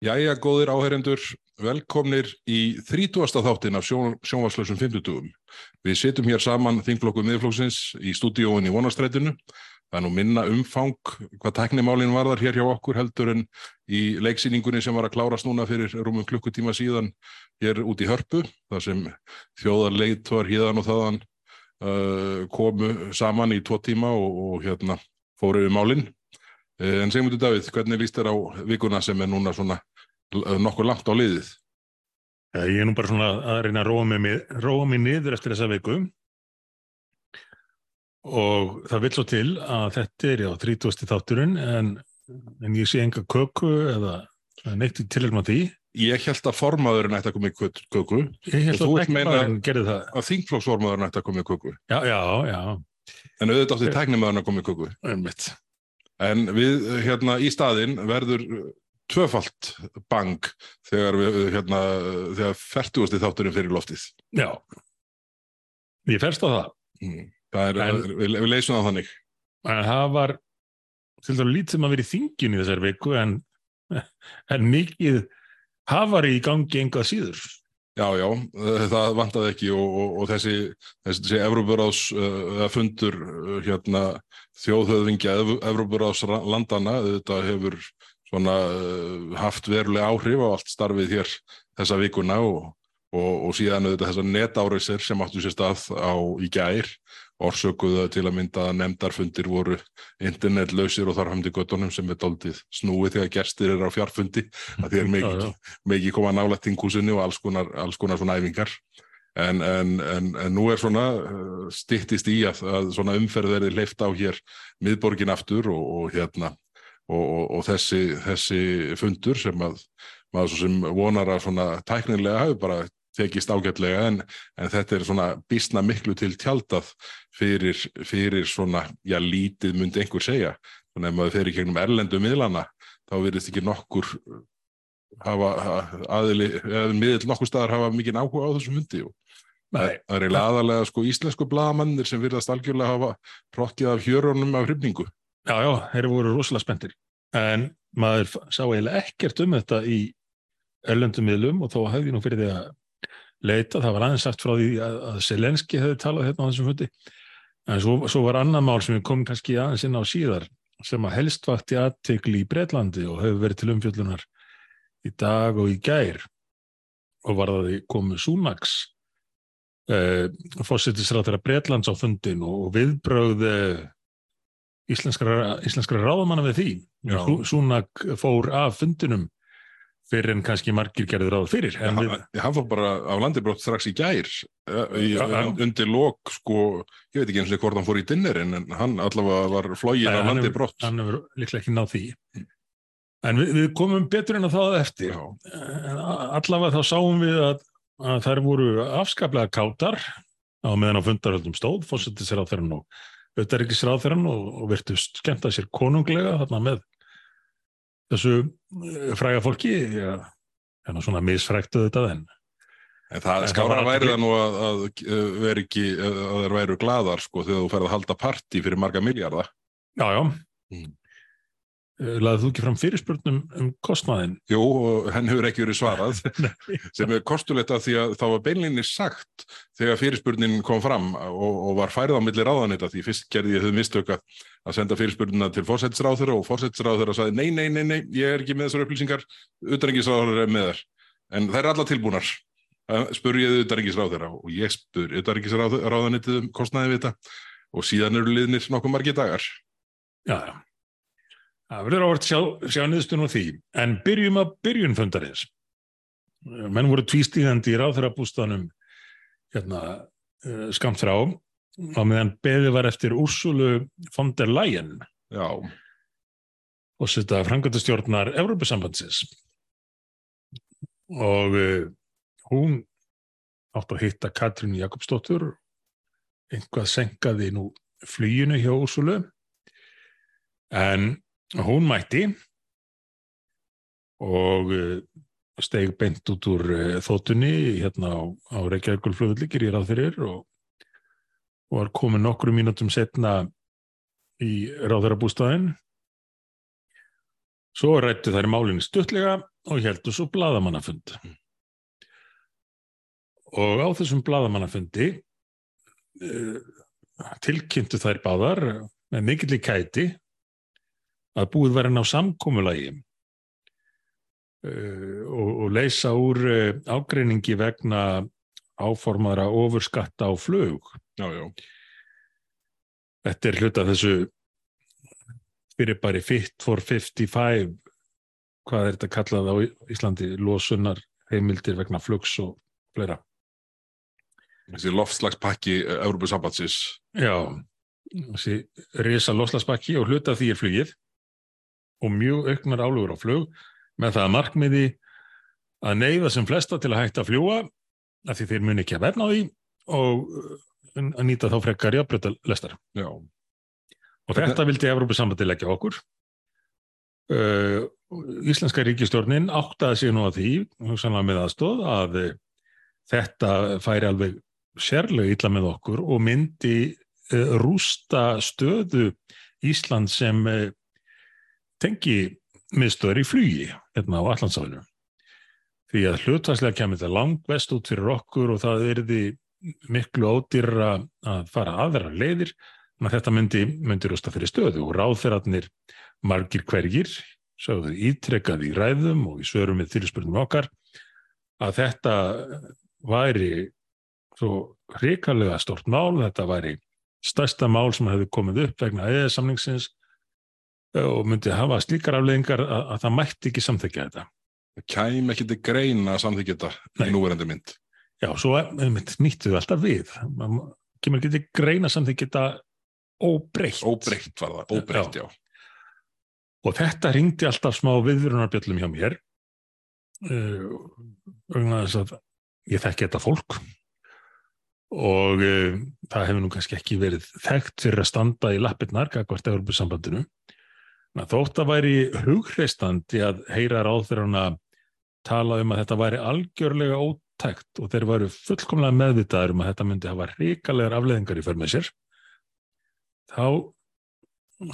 Jæja, góðir áheyrendur, velkomnir í 30. þáttin af sjón, sjónvarslösum 50. Við sittum hér saman þingflokku miðflokksins í stúdíóin í vonastrætinu. Það er nú minna umfang hvað teknimálinn varðar hér hjá okkur heldur en í leiksýningunni sem var að klárast núna fyrir rúmum klukkutíma síðan hér út í hörpu. Það sem þjóðar leitt var híðan og þaðan uh, komu saman í tvo tíma og, og hérna fóru við málinn. Uh, en segjum við Davíð, hvernig líst þér á vikuna sem er núna svona nokkur langt á liðið. Ja, ég er nú bara svona að reyna að róa mig, niður eftir þessa viku og það vil svo til að þetta er já 30. þátturinn en, en ég sé enga köku eða neitt til að því. Ég held að formaðurinn ætti að koma í köku Ég held að þú bekmaðurinn gerði það. að þingflokksformaðurinn ætti að koma í köku. Já, já, já, En auðvitað átti tæknimaðurinn að koma í köku. einmitt. En við hérna í staðinn verður tvöfalt bang þegar við hérna þegar færtugasti þátturinn fyrir loftið. Já, ég ferst á það. Mm. Það er, En- við, við leysum það þannig. En það var til dæru lítið sem að vera í þingin í þessar viku en, en mikið hafar í gangi engað síður. Já, já, eh, það vantaði ekki og, og, og þessi, þessi, þessi Evrópuráðs uh, fundur uh, hérna þjóðhöfðingja Evrópuráðs landana þetta hefur svona uh, haft verulega áhrif á allt starfið hér þessa vikuna og, og, síðan auðvitað þessar netárisir sem áttu sér stað á í gær orsökuðu til að mynda að nefndarfundir voru internetlausir og þar hamdi göttunum sem er doldið snúið þegar gestir eru á fjarfundi að Já, mikið koma nálægt þinghúsinu og alls konar, alls konar svona æfingar. En, en, en, en nú er svona uh, styttist í að, að svona umferð verði leift á hér miðborgin aftur og, og hérna og, og, og þessi, þessi fundur sem að maður svo sem vonar að svona tæknilega hafi bara tekist ágætlega en, en þetta er svona býstna miklu til tjaldað fyrir, fyrir svona, já lítið myndi einhver segja, þannig að maður fer í gegnum erlendu miðlana þá verðist ekki nokkur hafa ha- aðili, eða miðl nokkur staðar hafa mikið áhuga á þessum hundi og Nei, það er eiginlega aðalega sko íslensku blagamannir sem virðast algjörlega hafa prokkið af hjörunum af hrifningu. já, já, þeir voru rosalega spenntir. En maður sá eiginlega ekkert um þetta í erlendum miðlum og þó hefði ég nú fyrir því að leita, það var aðeins sagt frá því að, að Selenski hefði talað hérna á þessum fundi en svo, svo var annað mál sem við komum kannski aðeins inn á síðar sem að helst vakti aðtekli í Bretlandi og hefur verið til umfjöllunar í dag og í gær og var það því komu Súnaks eh, fórsetisráð þeirra Bretlands á fundin og, viðbrögð eh, íslenskra, íslenskra ráðamanna við því. Já. Sú- Súnak fór af fundinum fyrir en kannski margir gerði ráð fyrir. En við, Hann, hann fór bara á landibrótt strax í gær eh, í, Já, já. undir lok sko, ég veit ekki eins og hvort hann fór í dinnerin en hann allavega var flógin á hann landibrótt. hann hefur líklega ekki náð því. En við, við komum betur en að það eftir. Já, En allavega þá sáum við að, að þær voru afskaplega kátar á meðan á fundarhöldum stóð, fórsetis ráðferðan og auðvitaðrikis ráðferðan og, og virtust skemmta sér konunglega þarna með þessu eh, fræga fólki, en svona misfræktu þetta en En það En það skára var væri það nú að, að uh, vera ekki, að þeir væru gladar sko þegar þú ferð að halda partí fyrir marga miljardar. Já, já. Mm. Laðið þú ekki fram fyrirspurnum um kostnaðin? Jú, henn hefur ekki verið svarað sem er kostulegt af því að þá var beinlinni sagt þegar fyrirspurnin kom fram og, og var færið á milli ráðanita því fyrst gerði ég þau mistök að að senda fyrirspurnina til fórsættisráðurra og fórsættisráðurra sagði nei, nei, nei, nei, ég er ekki með þessar upplýsingar, utanengisráðurra er með þær. En þær er alla tilbúnar. Spur ég utanengisráðurra og ég spur utanengisráðanitið um kostnaði við þetta og síðan eru liðnir nokkuð margir dagar. Já, já. Það verður ávart sjá, sjá niðurstunum á því. En byrjum að byrjun fundarins. Menn voru tvístíðandi í ráðherrabústanum hérna, uh, skamt frá á meðan beðið var eftir Úrsulu von der Leyen Já, og setja framkvæmdastjórnar Evrópusambandsins. Og uh, hún átt að hitta Katrín Jakobsdóttur, einhvað senkaði nú flýinu hjá Úrsulu, en hún mætti og uh, steig beint út úr uh, þóttunni hérna á, á Reykjavíkulflöðulli gerir ráð fyrir og, og var komin nokkru mínútum setna í ráðherrabústæðin Svo rættu þær málinu stuttlega og heldur svo bladamannafund. Og á þessum bladamannafundi uh, tilkynntu þær báðar með mikill í kæti að búið verið ná samkómulagi uh, og, og leysa úr uh, ágreiningi vegna áformaðra ofurskatta á flug. Já, já. Þetta er hluta þessu fyrir bara fit for 55 hvað er þetta kallað á Íslandi losunar heimildir vegna flugs og fleira. Þessi loftslagspakki Európusambatsins. Já, þessi risa loftslagspakki og hluta því er flugið og mjög auknar álugur á flug með það markmiði að neyða sem flesta til að hætta að fljúa af því þeir muni ekki að verna á því og að nýta þá frekar jafnbröta lestar. Já. Og þetta vildi Evrópusambandi leggja okkur. Uh, Íslenska ríkistjórnin áttaði sig nú að því, hugsanlega með aðstóð, að þetta færi alveg sérlega illa með okkur og myndi uh, rústa stöðu Ísland sem uh, tengi miðstöður í flugi hérna á Allandsafinu. Því að hlutværslega kemur þetta langt vest út fyrir okkur og það erði miklu ódýra að fara aðra leiðir en að þetta myndi, myndi rústa fyrir stöðu og ráðferðarnir margir hvergir, sögðu ítrekkað í ræðum og í svörum með fyrirspurnum okkar að þetta væri svo hrikalega stort mál, þetta væri stærsta mál sem hefði komið upp vegna eða samningsins og myndi hafa slíkar afleðingar að, að það mætti ekki samþekja þetta. Það kæm ekki til greina að samþekja þetta í núverandi mynd. Já, svo nýttu við alltaf við. Man kemur ekki til greina samþekja þetta óbreytt. Óbreytt var það, óbreytt, já. já. Og þetta ringdi alltaf smá viðvörunarbjöllum hjá mér vegna uh, þess að ég þekki þetta fólk og uh, það hefur nú kannski ekki verið þekkt fyrir að standa í lappirnar hvert Európa-sambandinu þótt að væri hugreistandi að heyra ráðþurruna tala um að þetta væri algjörlega ótækt og þeir varu fullkomlega meðvitaður um að þetta myndi hafa ríkalegar afleðingar í för með sér þá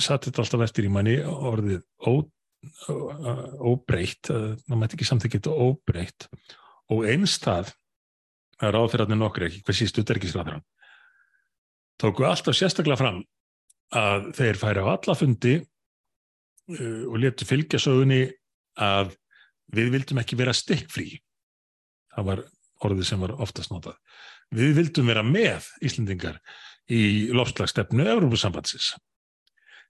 satt þetta alltaf eftir í manni orðið óbreytt það mætti ekki samþykja þetta óbreytt. Og einstað að ráðþurrarnir nokkur ekki, hvað síst uterkisráðþurran tóku alltaf sérstaklega fram að þeir færi á alla fundi uh, og letu fylgja sögunni að við vildum ekki vera stikkfrí. Það var orðið sem var oftast notað. Við vildum vera með Íslendingar í lofslagstefnu Európusambandsins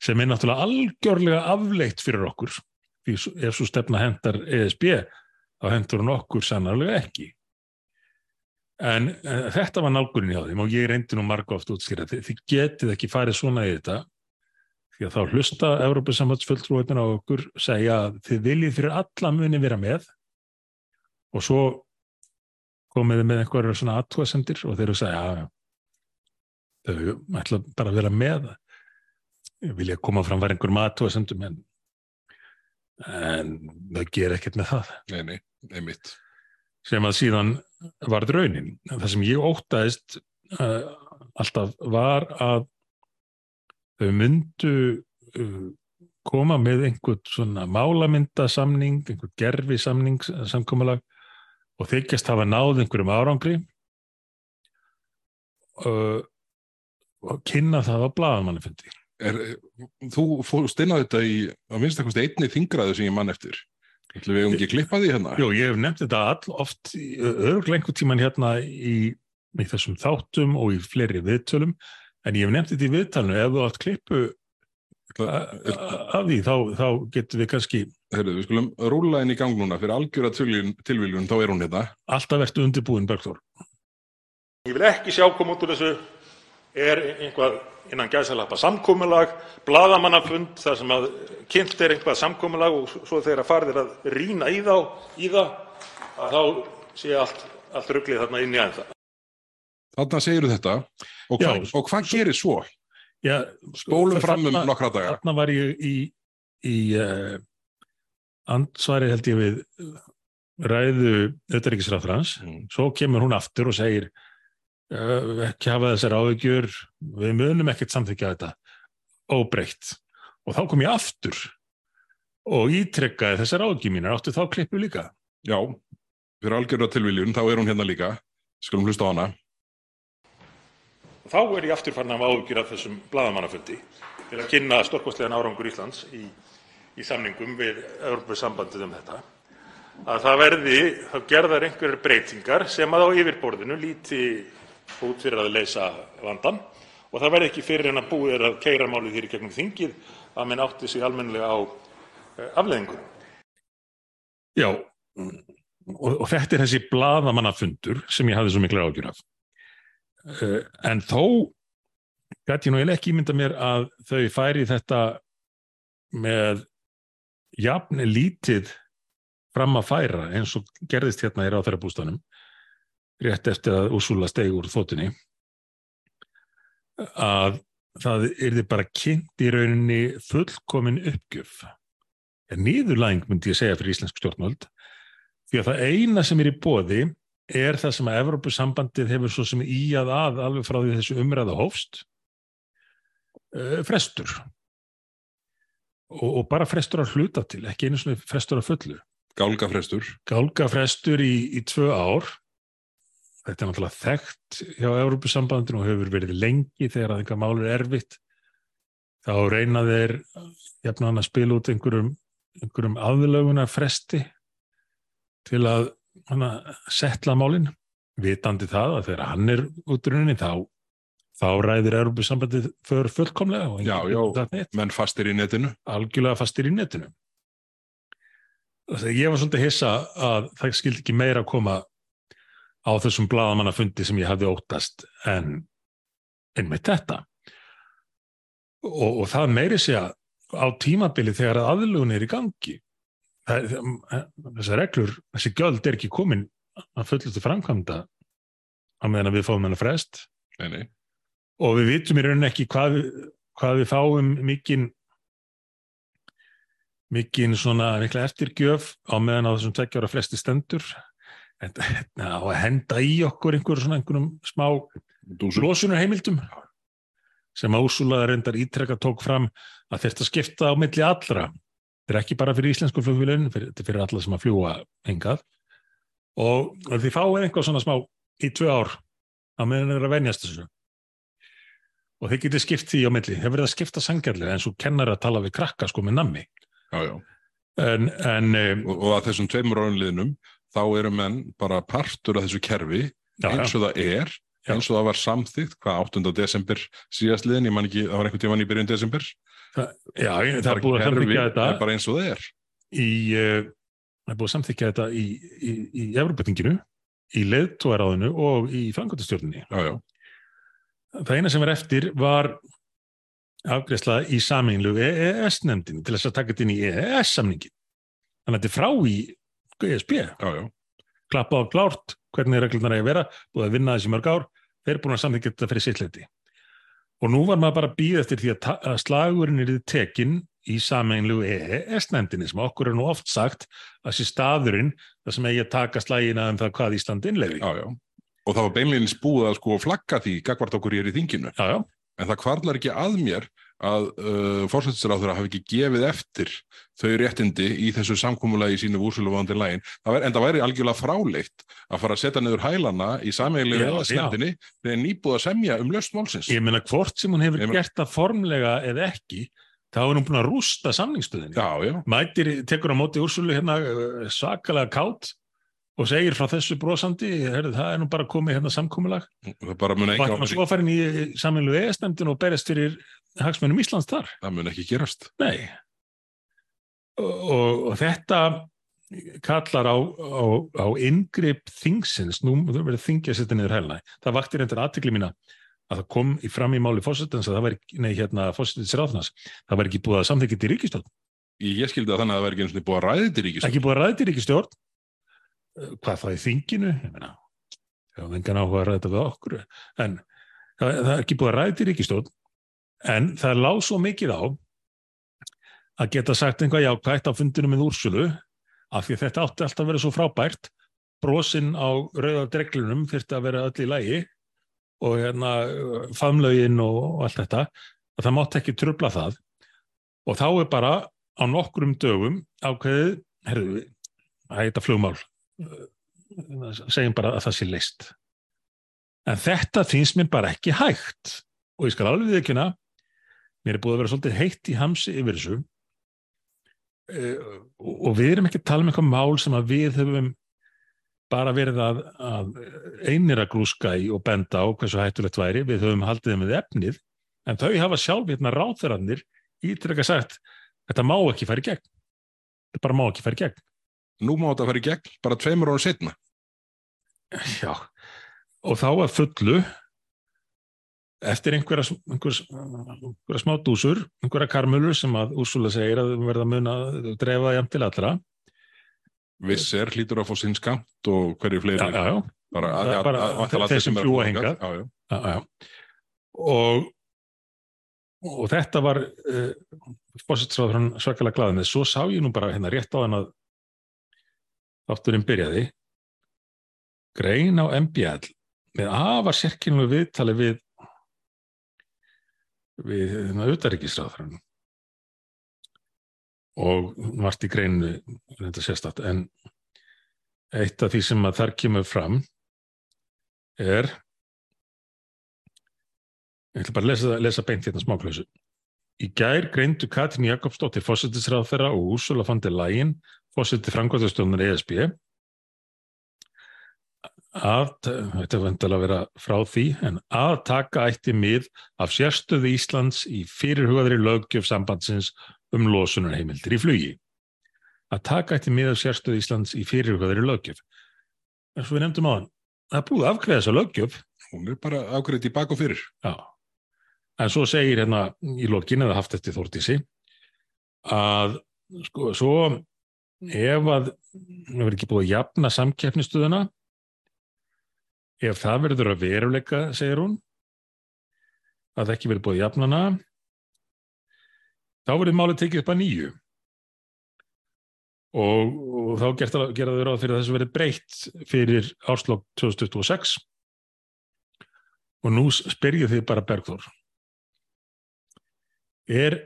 sem er náttúrulega algjörlega afleitt fyrir okkur. Því ef svo stefna hendar ESB þá hendur hún okkur sannarlega ekki. En, en þetta var nálgurinn hjá þeim og ég reyndi nú marga oft útskýra þið, þið getið ekki farið svona í þetta því að þá hlusta Európa-sambandsfulltrúin á okkur segja að þið viljið fyrir alla muni vera með og svo komiði með einhverjar svona aðtúasendir og þeir eru að segja að þau ætla bara að vera með vilja koma fram var einhverjum aðtúasendum en, en það ger ekkert með það. Nei, nei, einmitt. Sem að síðan varð raunin. Það sem ég ótaðist uh, alltaf var að þau myndu uh, koma með einhvern svona málamyndasamning, einhvern gerfisamning samkomalag og þykjast hafa náð einhverjum árangri uh, og kynna það á bladamannafundi. Þú fórst inn á þetta í að minnst eitthvað einni þingraðu sem ég mann eftir. Við um ekki að klippa því hérna? Jú, ég hef nefnt þetta all oft örglega einhver tíman hérna í, í þessum þáttum og í fleiri viðtölum en ég hef nefnt þetta í viðtalinu ef þú átt klippu af því þá, þá getur við kannski Herru, við skulum rúla inn í gang núna fyrir algjör að tilviljun, þá er hún þetta hérna. Alltaf verðt undirbúin, Bergþór Ég vil ekki sjá koma út úr þessu er einhvað innan gæsalappa samkómulag, bladamannafund þar sem að kynnt er einhvað samkómulag og svo þegar farðir að rína í, þá, í það að þá sé allt, allt rugglið þarna inn í aðeins það. Þarna segir þetta og, hva, og hvað gerir svo? Já, Spólum fram um nokkra daga. Þarna var ég í, í uh, ansvari held ég við ræðu auðvitaðriksráþrans, mm. svo kemur hún aftur og segir ekki hafa þessar áðugjur við munum ekkert samþykja þetta óbreytt og þá kom ég aftur og ítrekkaði þessar ágjum mínar, áttu þá klippu líka? Já, fyrir algjörða tilviljun, þá er hún hérna líka. Skulum hlusta á hana. Þá er ég aftur farin að áhyggjur af þessum blaðamannafundi til að kynna stórkostlegan árangur Íslands í, samningum við Evrópusambandið um þetta, að það verði gerðar einhverjar breytingar sem á yfirborðinu líti út fyrir að leysa vandann og það verði ekki fyrir en búið er að keyra málið hér í gegnum þingið að menn átti sig almennilega á afleiðingunum. Já, og, og þetta er þessi blaðamannafundur sem ég hafði svo miklu ágjur af. Uh, en þó gæti ég nú ekki ímynda mér að þau færi þetta með jafn lítið fram að færa eins og gerðist hérna í ráþærabústanum rétt eftir að úsúla steg úr þóttunni að það er þið bara kynnt í rauninni fullkomin uppgjöf. Nýðurlæng myndi ég segja fyrir íslensk stjórnvöld því að það eina sem er í bóði er það sem að Evrópusambandið hefur svo sem í að að alveg frá því þessu umræða hófst uh, frestur og, og bara frestur að hluta til, ekki einu svona frestur að fullu. Gálgafrestur. Gálgafrestur í, í tvö ár þetta er náttúrulega þekkt hjá Evrópusambandinu og hefur verið lengi þegar að einhver mál er erfitt þá reyna þeir jafn að spila út einhverjum einhverjum aðlögunar fresti til að setla málinn, vitandi það að þegar hann er útruninni þá, þá ræðir Europasambandið för fullkomlega. Já, já, menn fastir í netinu. Algjörlega fastir í netinu. Ég var svolítið hissa að það skildi ekki meira að koma á þessum bladamannafundi sem ég hafði óttast en einmitt þetta. Og, og það meiri sé að á tímabili þegar aðlugun er í gangi þessar reglur, þessi göld er ekki komin að fullast til framkvæmda á meðan við fáum hennar frest. Nei, nei. og við vitum í rauninni ekki hvað, hvað við fáum mikinn mikinn svona mikla eftirgjöf á meðan á þessum tveggjára flesti stendur. Á að henda í okkur einhver svona einhverjum smá losunar heimildum sem Ásúlaða reyndar ítrekka tók fram að þetta skipta á milli allra Þetta er ekki bara fyrir íslensku flugfélagin, þetta er fyrir alla sem að fljúa engað og því fáið einhvað svona smá í tvö ár að meðan að venjast þessu. Og þeir getið skipt því á milli. Þeir verið að skipta sangjarlega eins og kennar að tala við krakka sko með nammi. Já, já. En, en, og, og að þessum tveimur ánliðnum þá eru menn bara partur af þessu kerfi já, eins og það er, eins og það var samþýgt hvað 8. desember síðastliðin, ég man ekki, það var einhvern tíman í byrjun desember Það, já, það er búið að samþykja þetta. Það er bara eins og það er. Í, uh, það er búið að samþykja þetta í, í, í Evropatinginu, í leðtóaráðinu og í fangotastjórnini. Já, já. Það eina sem er eftir var afgreðsla í sameinlu EES-nemndin til þess að taka þetta inn í EES-samningin. Þannig að þetta er frá í ESB. Já, já. Klappa á klárt hvernig reglurnar er að vera, búið að vinna þessi mörg ár, þeir búin að samþykja þetta fyrir sittleiti. Og nú var maður bara að býða eftir því að, slagurinn er tekinn í sameinlegu EES-nefndinni sem okkur er nú oft sagt að þessi staðurinn, það sem eigi að taka slagina um það hvað Ísland innlefi. Já, já. Og það var beinleginns búið að sko flagga því gagvart okkur ég er í þinginu. Já, já. En það kvarlar ekki að mér að uh, fórsættisráður hafi ekki gefið eftir þau réttindi í þessu samkómulagi í sínu úrsöluvandi lægin. En það væri algjörlega fráleitt að fara að setja niður hælana í sameiglegu eðasnefndinni þegar nýbúið að semja um löst málsins. Ég meina hvort sem hún hefur meina... gert það formlega eða ekki, þá er hún búin að rústa samningsstöðinni. Já, já. Mætir tekur á móti úrsölu hérna uh, sakalega kátt og segir frá þessu brosandi, herri, það er nú bara komið hérna samkómulag. Það bara mun ekki áfæri. Og svo farin í sameiglegu eðasnefndin og berist fyrir hagsmennum Íslands þar. Það mun ekki gerast. Nei. Og, og þetta kallar á, á, á yngripp þingsins, nú verður þingja að setja niður hælna. Það vakti reyndir aðtikli mína að það kom í fram í máli fósitins að það var ekki, nei hérna fósitins ráðnars, það var ekki búið að samþykja til ríkistjórn. Ég skildi að þannig að það var ekki búið að ræði til ríkistjórn. Ekki búið að ræði til ríkistjórn. Hvað það í þinginu? Ég meina, það var engan áhuga að ræða við okkur. En það, það er ekki búið að ræði til ríkistjórn En það lág svo mikið á að geta sagt einhvað jákvægt á fundinu með úrsölu af því þetta átti alltaf að vera svo frábært brosinn á rauðardreglunum þurfti að vera öll í lægi og hérna famlaugin og allt þetta að það mátt ekki trubla það og þá er bara á nokkrum dögum ákveðið, herðu, það er þetta flugmál, segjum bara að það sé leist. En þetta finnst mér bara ekki hægt. Og ég skal alveg við ekki hana, mér er búið að vera svolítið heitt í hamsi yfir þessu. Uh, og við erum ekki að tala um eitthvað mál sem að við höfum bara verið að, að einir að grúska í og benda á hversu hættulegt væri, við höfum haldið með efnið, en þau hafa sjálf hérna ráþurannir ítrekka sagt þetta má ekki í gegn. Þetta bara má ekki í gegn Nú má þetta fara í gegn bara tveimur ára setna. Já, og þá að fullu eftir einhverja, einhverja, einhverja smá dúsur, einhverja karmulur sem að Úrsula segir að verða mun að drefa jæmt til allra. Visser hlýtur að fá sinn skamt og hverju fleiri. Já, já. Bara, bara að- að- að- að já. já, já. Og, og þetta var uh, fósitsráður svakalega glaðið með. Svo sá ég nú bara hérna rétt á hann að þátturinn byrjaði. Grein á MBL með afar sérkynlu viðtali við við hérna utaríkisráður og margt í greinu reynda sérstætt en eitt af því sem að þar kemur fram er ég ætla bara að lesa, lesa beint hérna smáklausu. Í gær greindu Katrin Jakobsdóttir fósittisráðferra og Úrsula von der Leyen fósitti framkvæmtastjóðunar ESB að, þetta vendal að vera frá því, en að taka ætti mið af sérstöðu Íslands í fyrirhugaðri löggjöf sambandsins um losunarheimildir í flugi. Að taka ætti mið af sérstöðu Íslands í fyrirhugaðri löggjöf. En svo við nefndum á hann, það búið að afgreða þessa löggjöf Hún er bara ákveðið í bak og fyrir. Já. En svo segir hérna í lokin eða haft eftir Þórtísi að sko svo ef að það verður ekki búið að jafna samkeppnistuðuna ef það verður að veruleika, segir hún að ekki verður búið að jafna hana þá verður málið tekið upp að nýju. Og, og þá gert að gera þau ráð fyrir að þessu verður breytt fyrir áslokk 2026 og nú spyrjum þið bara Bergþór er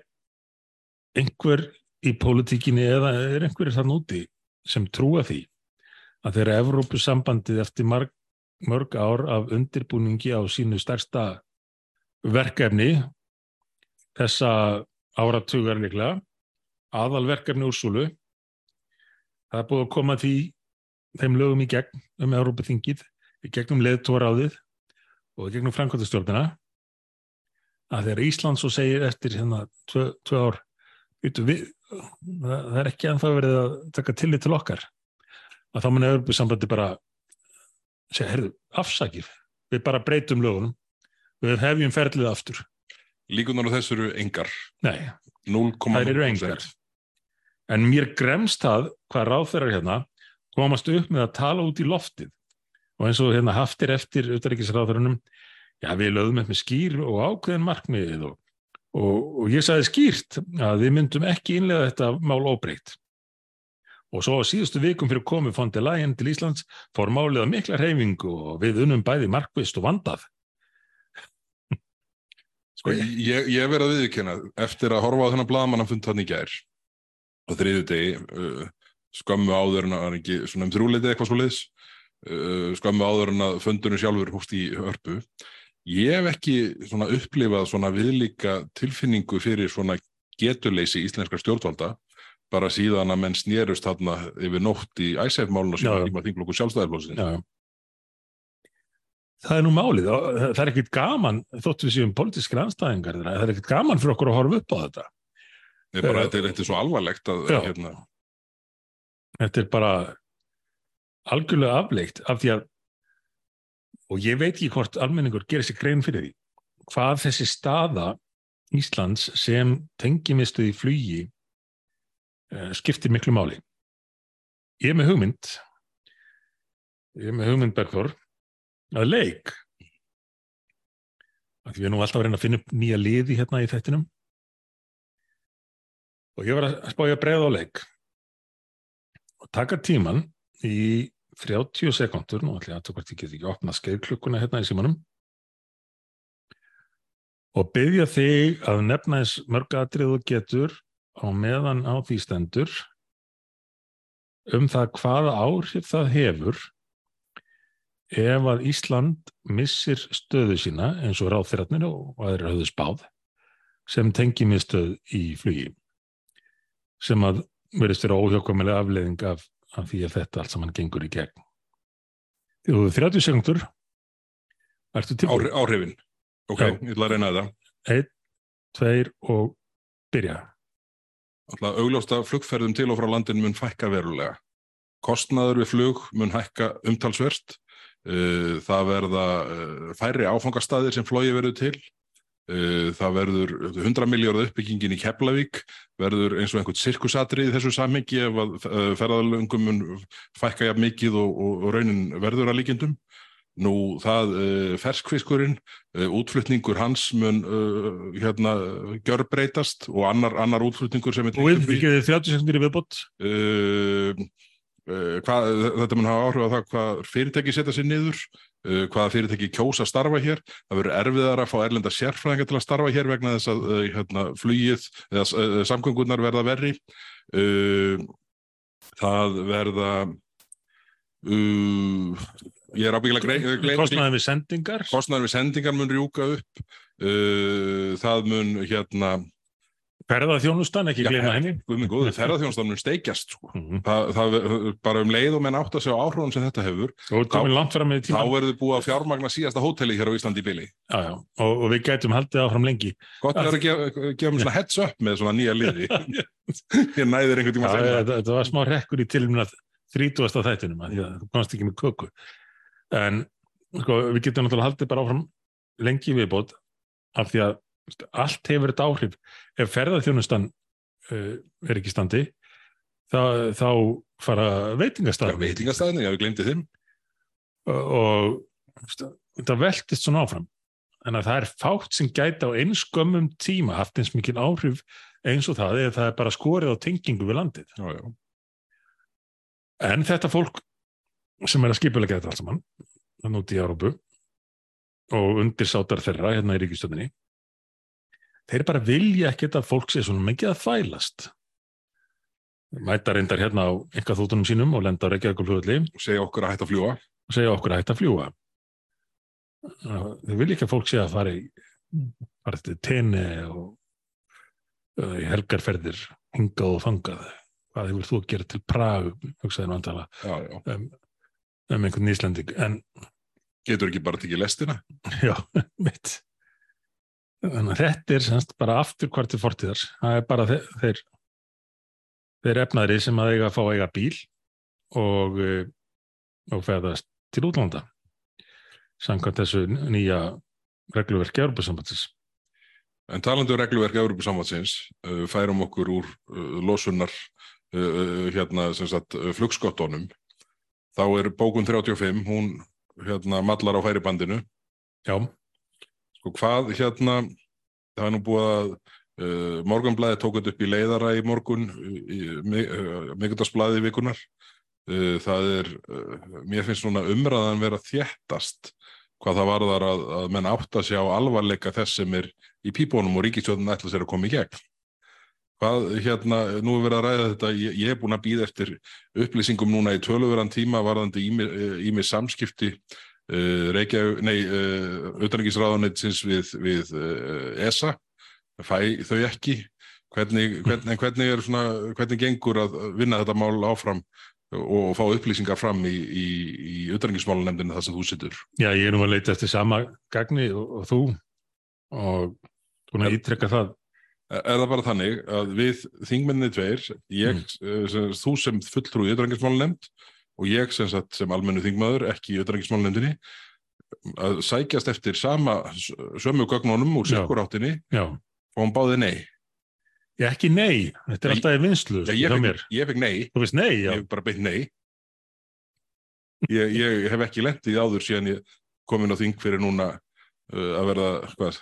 einhver í pólitíkinni eða er einhverjir þann úti sem trúa því að þeirra Evrópusambandið eftir marg, mörg ár af undirbúningi á sínu stærsta verkefni þessa áratugar líklega aðalverkefni úrsúlu það er búið að koma því þeim lögum í gegn um Evrópuþingið í gegnum leðtóraðið og í gegnum framkvæmtastjórnina að þegar Ísland svo segir eftir hérna tvö, tvö ár við, það, það er ekki ennþá verið að taka tillit til okkar. Að þá mun Evropasambandi bara segja, herðu, afsakið. Við bara breytum lögunum. Við hefjum ferlið aftur. Líkunar á þessu eru engar. nei, 0,0%. þær eru engar. En mér gremst það hvað ráðferðar hérna komast upp með að tala út í loftið. Og eins og hérna haftir eftir utaríkisráðferðunum já við lögum upp með skýr og ákveðin markmiðið og, og, og ég sagði skýrt að við myndum ekki innlega þetta mál óbreytt. Og svo á síðustu vikum fyrir von der Leyen til Íslands fór málið að mikla reyfingu og við unnum bæði markvist og vandað. Sko, ég, ég verið að viðkjöna eftir að horfa á þennan blaðmann að funda þannig í gær á þriðu degi uh, skömmu áður en að hann ekki svona um þrjúleiti eitthvað svo liðs uh, skömmu áður en að fundunum sjálfur hóst í hörpu ég hef ekki svona upplifað svona viðlíka tilfinningu fyrir svona getuleysi íslenskar stjórnvalda bara síðan að menn snérust þarna yfir nótt í æsæfmálun og síðan tíma þinglokku sjálfstæðarblóðsins Já, já. Það er nú málið, það er ekkit gaman, þótt við séum politískir anstæðingar, það er ekkit gaman fyrir okkur að horfa upp á þetta. Nei, bara, þetta, er, þetta er svo alvarlegt að hérna, Þetta er bara algjörlega afleikt af því að, og ég veit ekki hvort almenningur gerir sér grein fyrir því, hvað þessi staða Íslands sem tengimistuð í flugi uh, skiptir miklu máli. Ég er með hugmynd, ég er með hugmynd Bergþór, að leik. Við erum nú alltaf að reyna að finna upp nýja liði hérna í þettinum og ég var að spája að bregða á leik. Og taka tíman í 30 sekundur nú ætla ég að tók hvort ég get ekki opna skeiðklukkuna hérna í símanum. Og byggja þig að nefna eins mörg atrið og getur á meðan á því stendur um það hvaða áhrif það hefur ef að Ísland missir stöðu sína eins og ráðþyrarnir og aðrir höfðu spáð sem tengi miðstöð í flugi sem að verðist vera óhjókvæmulega afleðing af, af því að þetta allt saman gengur í gegn. Þú hefur 30 sekundur Ertu tilbúin? Áhrif, áhrifin. Ok, Já. ég ætla að reyna þetta. Einn, tveir og byrja. Alltaf augljósta flugferðum til og frá landin mun fækka verulega. Kostnaður við flug mun hækka umtalsvert. Uh, Það verða uh, færri áfangastæðir sem flogi verður til. Uh, Það verður 100 miljardar uppbyggingin í Keflavík, verður eins og einhvern sirkusatrið í þessu samhengi ef að uh, ferðalöngum mun fækka jafn mikið og, og, og raunin verður að líkindum. Nú það uh, ferskfiskurinn, útflutningur hans mun hérna gjörbreytast og annar, annar útflutningur sem er Og við þið 30 sekundir í viðbót. Uh, hvað, þetta mun hafa áhrif á það hvað fyrirtæki setja sér niður uh, hvaða fyrirtæki kjósa að starfa hér. Það verður erfiðar að fá erlenda sérfræðinga til að starfa hér vegna þess að uh, hérna, flugið eða samgöngunar verða verri. Uh, það verða uh, ég er ábyggilega grei- gleymt því- Kostnaði við sendingar. kostnaður við sendingar mun rjúka upp. Uh, það mun hérna Ferðaþjónustan, ekki Já, gleyma henni. guð minn góður, ferðarþjónustan mun steikjast sko. Mhm. það, það, bara um leið og menn átt að segja áhrifum sem þetta hefur þá tíma. verður búið að fjármagna síðasta hóteli hér á Íslandi í bili. Já, já. Og, og við gætum haldið áfram lengi. Gott er að gefa, gefa mér svona heads up með svona nýja liði. Ég næðir einhvern tíma að segja. þetta, þetta var smá rekkur í tilumna 30. þættinum, af því að þú komst ekki með köku. En sko, við getum náttúrulega haldið bara áfram lengi viðbót af því að allt hefur þetta áhrif. Ef ferðarþjónustan uh, er ekki standi, þá, þá fara Já, veitingastæðum veitingastæðinu, já, við glemdi þeim. og veist, þetta veltist svona áfram. En að það er fátt sem gæti á einskömmum tíma haft eins mikil áhrif eins og það eða það er bara skorið á tengingu við landið. Já, já. En þetta fólk sem er að skipulega þetta allt saman, þannig út í Európu og undirsátar þeirra hérna í ríkistöndinni, þeir bara vilja ekkert að fólk sé svona mikið að þvælast. Mæta reyndar hérna á einhvað þóttunum sínum og lenda á Reykjavíkulflugulli og Segja okkur að hætta að fljúa. segja okkur að hætta að fljúga. Þeir vilja ekki að fólk sé að fara í fara til tenni og uh, helgarferðir hingað og fangað. Hvað hefur þú að gera til Prag, hugsaði nú antala um, um einhvern Íslanding en Getur ekki bara tekið lestina? já, mitt þannig að þetta er semst bara aftur hvart til fortíðar það er bara þeir þeir, þeir efnaðri sem að eiga að fá að eiga bíl og eh, og feðast til útlanda samkvæmt þessu nýja regluverki Európa-sambandsins En talandi um regluverk Európa-samvatsins, uh, færum okkur úr uh, losunar hérna, flugskottunum. Þá er bókun 35, hún hérna mallar á færibandinu. já, Sko hvað hérna, það er nú búið að uh, morgunblæði tók þetta upp í leiðara í morgun, uh, mikuldagsblæði vikunar. Uh, það er, uh, mér finnst svona umræðan vera þéttast hvað það varðar að, að menn átta sig á alvarleika þess sem er í pípunum og ríkistjóðin ætla sér að koma í gegn. Hvað, hérna, nú er verið að ræða þetta, ég, ég er búin að býða eftir upplýsingum núna í töluveran tíma varðandi ími samskipti uh, Reykjavík, nei, uh, auðvitaðingisráðanetsins við, við uh, ESA, fæ þau ekki, hvernig, hvernig, hvernig er svona, hvernig gengur að vinna þetta mál áfram og fá upplýsingar fram í, í, í auðvitaðingismálanemndinu þar sem þú situr. já, ég er nú að leita eftir sama gagni og, og þú og að ítrekka það Er það bara þannig að við þingmenninni tveir, ég, mm. þú sem fulltrúi í auðvitaðingismálanemnd og ég sem, sagt, sem almennu þingmaður, ekki í auðvitaðingismálanemndinni, að sækjast eftir sama sömu gögnunum úr já, og hann báði nei. ég ekki nei þetta er alltaf í vinslu Já, ég, fekk, ég fekk nei, þú veist nei, já, ég hef bara beint nei. Ég, ég hef ekki lendið áður síðan ég kom inn á þing fyrir núna uh, að verða, hvað,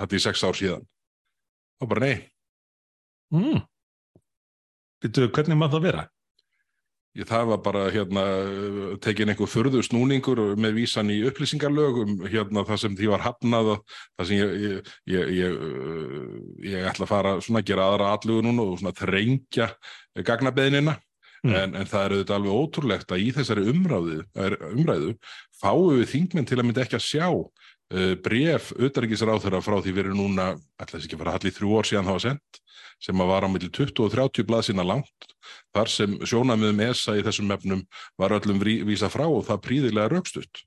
hætti í sex ár síðan. Og bara nei. mm. Býtu, hvernig maður það vera? Ég, það var bara hérna tekin einhver förðu snúningur með vísan í upplýsingarlög um hérna það sem því var hafnað það sem ég, ég, ég, ég, uh, ég ætla að fara svona að gera aðra allugu núna og svona þrengja gagnabeðinina Mm. en, en það er auðvitað alveg ótrúlegt að í þessari umræðu, umræðu fáum við þingmenn til að mynda ekki að sjá uh, bref auðarrikiðsráþurra frá því við erum núna, ætla þess ekki að fara allir þrjú ár síðan það var sendt, sem var á milli 20 og 30 blað sína langt þar sem sjónamiðum ESA í þessum efnum var öllum ví- vísa frá og það príðilega raukstutt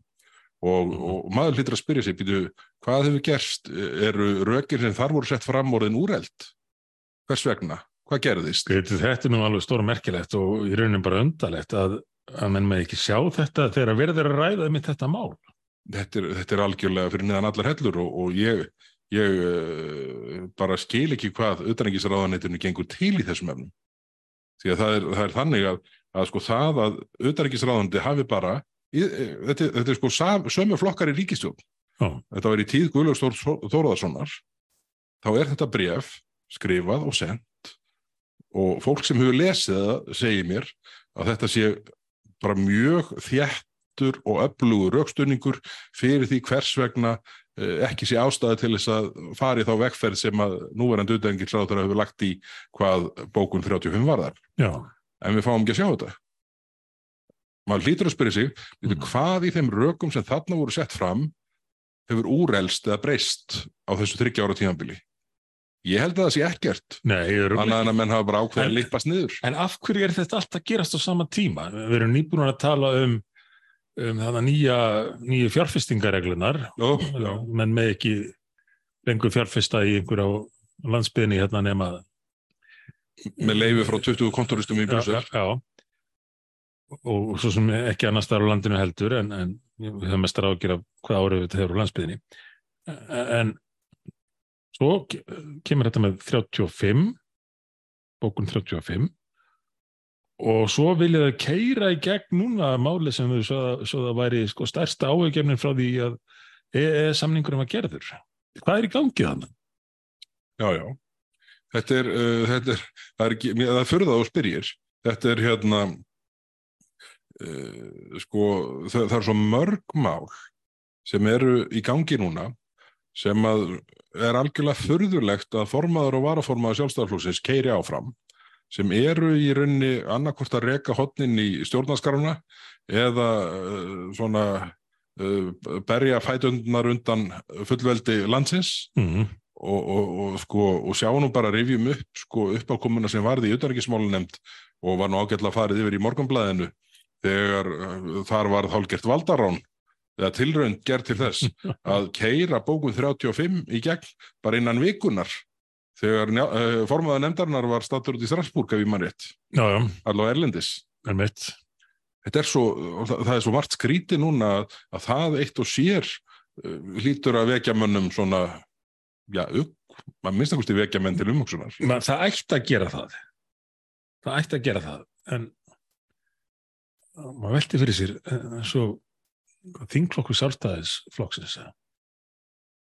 og, Mhm. og maður hlýtur að spyrja sig býtu, hvað hefur gerst, eru rökir sem þar voru sett fram orðin úreld? Hvers vegna, hvað gerðist? Þetta, þetta er nú alveg stóra merkilegt og í rauninni bara undalegt að, að menn með ekki sjá þetta þegar verður að ræða mitt þetta mál. þetta er, þetta er algjörlega fyrir niðan allar hellur og, og ég, ég uh, bara skil ekki hvað auðvitaðingisráðanetinu gengur til í þessum efnum. Því að það er, það er þannig að, að sko það að auðvitaðingisráðaneti hafi bara, í, e, þetta, þetta er sko sömu flokkar í ríkistjórn. Já. Þetta var í tíð Guðlaugs Þór- Þórðarssonar. Þá er þetta bref skrifað og sendt og fólk sem hefur lesið það segir mér að þetta sé bara mjög þjættur og öflugur raukstunningur fyrir því hvers vegna eh, ekki sé ástæði til þess að fari þá vegferð sem að núverandi utengilsráður hefur lagt í hvað bókun 35 varðar. Já, En við fáum ekki að sjá þetta. Maður hlýtur að spyrja sig, mm. Mhm. hvað í þeim rökum sem þarna voru sett fram hefur úrelst eða breyst á þessu þryggja ára tímabili? Ég held að það sé ekkert, er annað en að menn hafa bara ákveðið að lippast niður. En af hverju er þetta alltaf að gerast á sama tíma? Við erum nýbúin að tala um, um þannig nýja, nýju fjárfestingareglunar, menn með ekki lengur fjárfesta í einhverja landsbyðinni hérna nema Með leifi frá 20 kontoristum í Brussel. já, já. Og svo sem ekki annars þar á landinu heldur en, en við höfum mestar á að gera hvað árið þetta hefur á landsbyðinni. En svo ke- kemur þetta með 35, bókun 35 og svo vilja þau keira í gegn núna máli sem þau svo, svo það væri sko stærsta áhugjefnin frá því að EE samningurum var gerður. Hvað er í gangi þannig? Já, já. Þetta er, uh, þetta er, það er það er furða og spyrjir. Þetta er hérna, uh, sko, það, það er svo mörg mál sem eru í gangi núna sem að er algjörlega furðulegt að formaður og varaformaður sjálfstæðarflóksins keiri áfram sem eru í rauninni annarkvort að reka hotnin í stjórnaskaruna eða uh, svona uh, berja fætundunar undan fullveldi landsins Mm. og, og, og, sko, og sjá nú bara rifjum upp sko, uppákomuna sem varði í utanriksmálunemnd og var nú ágætlega farið yfir í morgunblæðinu þegar uh, þar var hálgert valdarán eða tilraund gerð til þess að keira bókun 35 í gegn bara innan vikunar þegar uh, formaða nefndarinnar var stattur út í Strasbourg ef ég mann rétt, allavega erlendis. Er er svo, það, það er svo margt skríti núna að, að það eitt og sér uh, hlýtur að vekja mönnum svona, já, upp, maður minnst að vekja menn til umhugsunar. Það ætti að gera það. Það ætti að gera það en maður velti fyrir sér eh, eins og þingflokku sjálfstæðisflokksins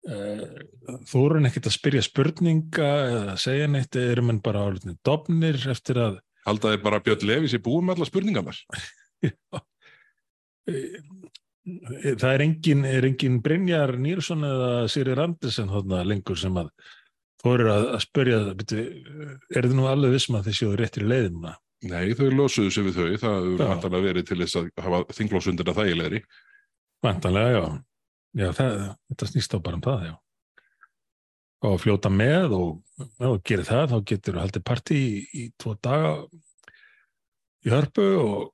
þú eru ekkert að spyrja spurninga eða segja neitt eru menn bara álutin dofnir eftir að Halda þeir bara Björn Levis í búum með alla spurningarnar? það er engin, er engin Brynjar Nýrsson eða Sýrir Andersen þarna lengur sem að þú eru að, að spyrja er þið nú alveg vissum að þið séu réttir í leiðina Nei, þau losuðu sig við þau, það hefur Já. vantarlega verið til þess að hafa þinglósundina þægilegri. Vantanlega, já. Já, það, þetta snýst þá bara um það, já. Og að fljóta með og ef þú gerir það, þá getur þú haldið partí í, í tvo daga í hörpu og,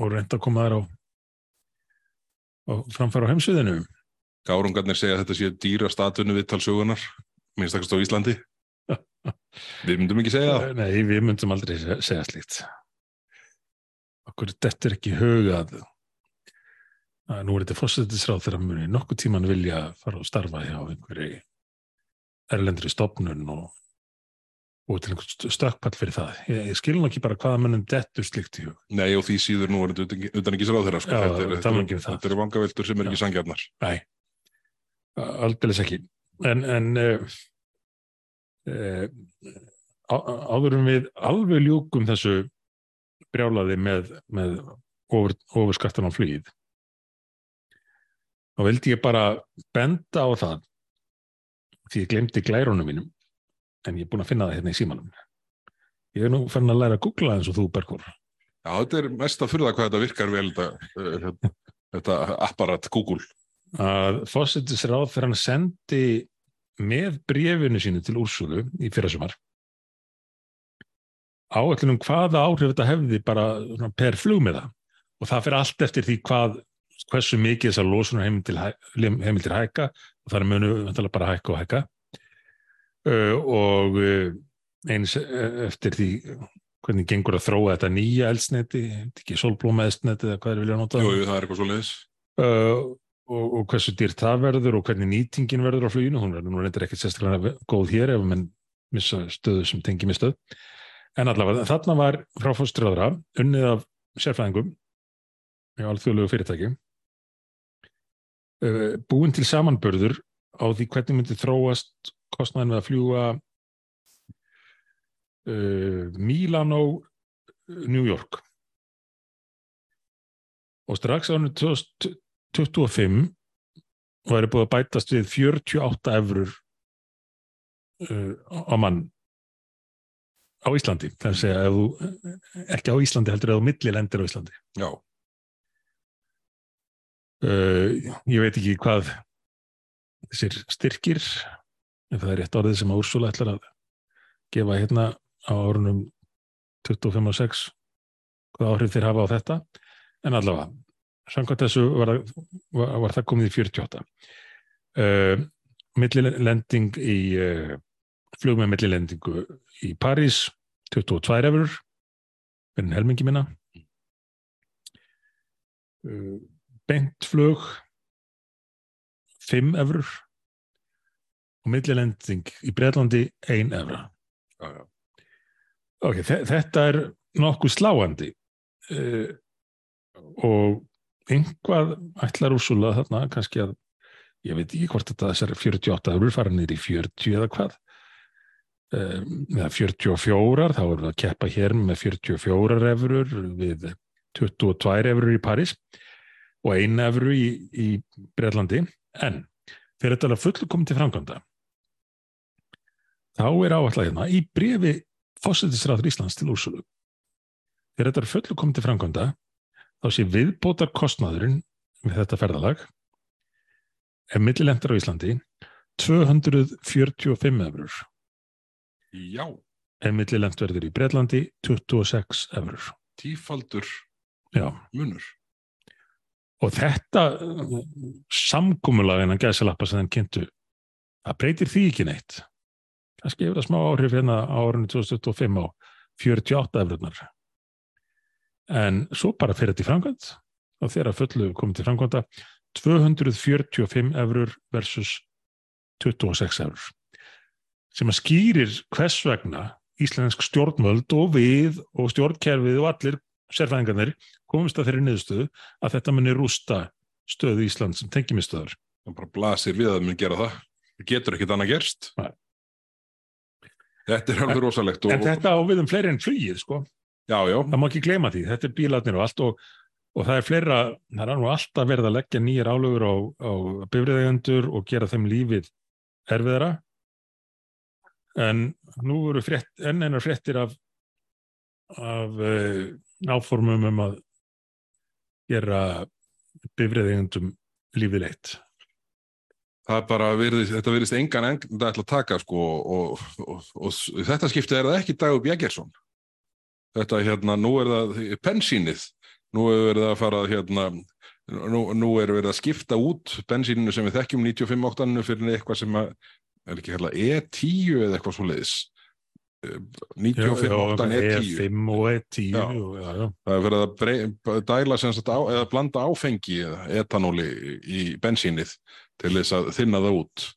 og reynda að koma þær á, á framfæra á heimsviðinu. Gárungarnir segja að þetta sé dýra statunu viðtalsögunar, minnstakast á Íslandi. Við myndum ekki segja það. Nei, við myndum aldrei se- segja slíkt. Okkur þetta er ekki hugað að nú er þetta fórsetisráð þegar muni nokkuð tíman vilja fara og starfa hjá einhverju erlendri stopnun og, og til einhvern stökkpall fyrir það. Ég, ég skil nú ekki bara hvaða munum dettur slíkt í hug. Nei, og því síður nú er þetta utan ekki sráð þeirra, sko. Já, þetta, er, þetta, það. þetta eru vangaveltur sem er ekki sangjarnar. Nei, aldeilis ekki. En, en uh, uh, á, áður en við alveg ljúkum þessu brjálaði með, með ofur, ofurskattan á flugið þá vildi ég bara benda á það því ég glemdi glærunum mínum en ég er búin að finna það hérna í símanum. Ég er nú fann að læra að googla eins og þú Bergur Já, þetta er mest að fyrða hvað þetta virkar vel þetta, hérna, þetta apparat Google. að fósittisráð þegar hann sendi með brefinu sínu til Úrsulu í fyrrasumar. Áætlunum hvaða áhrif þetta hefði bara per flugmiða og það fyrir allt eftir því hvað hversu mikið þessar losunar heimildir, hækka og er munu bara hækka og hækka. Uh, og uh, eins eftir því hvernig gengur að þróa þetta nýja eldsneti, ekki solblóma eldsneti eða hvað er vilja að nota. Jú, það er eitthvað svo leiðis. uh, og, og hversu dýrt það verður og hvernig nýtingin verður á fluginu, hún verður nú reyndir ekkert sérstaklega góð hér ef mann missa stöðu sem tengi með stöð en allavega þarna var frá fórstræðra unnið af sérfræðingum í alþjóðlegu fyrirtæki. uh, búin til samanbörður á því hvernig myndi þróast kostnæðin með að fljúa uh, Milano New York. Og strax ánum 2025 væri búið að bætast við 48 eurur uh, á mann á Íslandi, er að þú, ekki á Íslandi heldur eða á milli lendir á Íslandi. Já, uh, ég veit ekki hvað þessir styrkir ef það er rétt orðið sem Úrsula ætlar að gefa hérna á árunum 25 og 6 hvað áhrif þeir hafa á þetta. En allavega, samkvæmt þessu var, var, var það komið í 48 uh, millilending í uh, flug með millilendingu í París 22 eurur verðin helmingi minna. Uh, beint flug 5 eurur og millilending í Breitlandi 1 eura já, já. ok, þe- þetta er nokkuð sláandi uh, og einhvað ætlar Úrsula þarna kannski að ég veit ekki hvort þetta þessar 48 eurur fara í 40 eða hvað. Um, eða 44 þá erum við að keppa hér með 44 eurur við 22 eurur í París og 1 eurur í, í Breitlandi en þegar þetta er fullu komið til framkvæmda þá er áallega hérna í brefi fósættisræður Íslands til Úrsulu þegar þetta fullu komið til framkvæmda þá sé viðbótar kostnaðurinn við þetta ferðalag ef millilendar á Íslandi 245 eurur Já, ef millilend verður í Breitlandi 26 eurur tífaldur Já. munur. Og þetta samkúmulag en að gæsa lappa sem þeim kynntu það breytir því ekki neitt. Kannski hefur það smá áhrif hérna á árunni 2025 á 48 eururnar en svo bara fyrir þetta í framkvæmt og þegar fullu komið til framkvæmda 245 eurur versus 26 eurur sem að skýrir hvers vegna íslensk stjórnvöld og við og stjórnkerfið og allir sérfæðingarnir komist að þeirri niðurstöðu að þetta muni rústa stöðu Ísland sem tengjumisstöður. Það bara blasir við að mun gera það. Það getur ekkit annað gerst. Nei. Þetta er alveg rosalegt. Og, En þetta á við um fleiri en flugið, sko. Já, já, Það má ekki gleyma því. Þetta er bílarnir og allt og, og það er fleira, það er nú alltaf verið að leggja nýjar álögur á, á bifriðegendur og gera þeim lífið erfiðara. En nú eru frétt, enn einar fréttir af, af uh, áformum um að gera bifriðegendum lífið leitt. það er bara virðist, þetta virðist engan enda ætla að taka sko og, og, og, og þetta skiptið er það ekki Dagur Bjægersson. Þetta hérna, nú er það bensínið, nú er verið að fara hérna, nú, nú er verið að skipta út bensíninu sem við þekkjum 95 óttaninu fyrir eitthvað sem að, er ekki hérna E10 eða eitthvað svo leiðis. 95 óttan E10. E5 og E10 Já. og, já, já. Það er verið að brey, dæla sagt á, eða blanda áfengi etanóli í bensínið til þess að þinna það út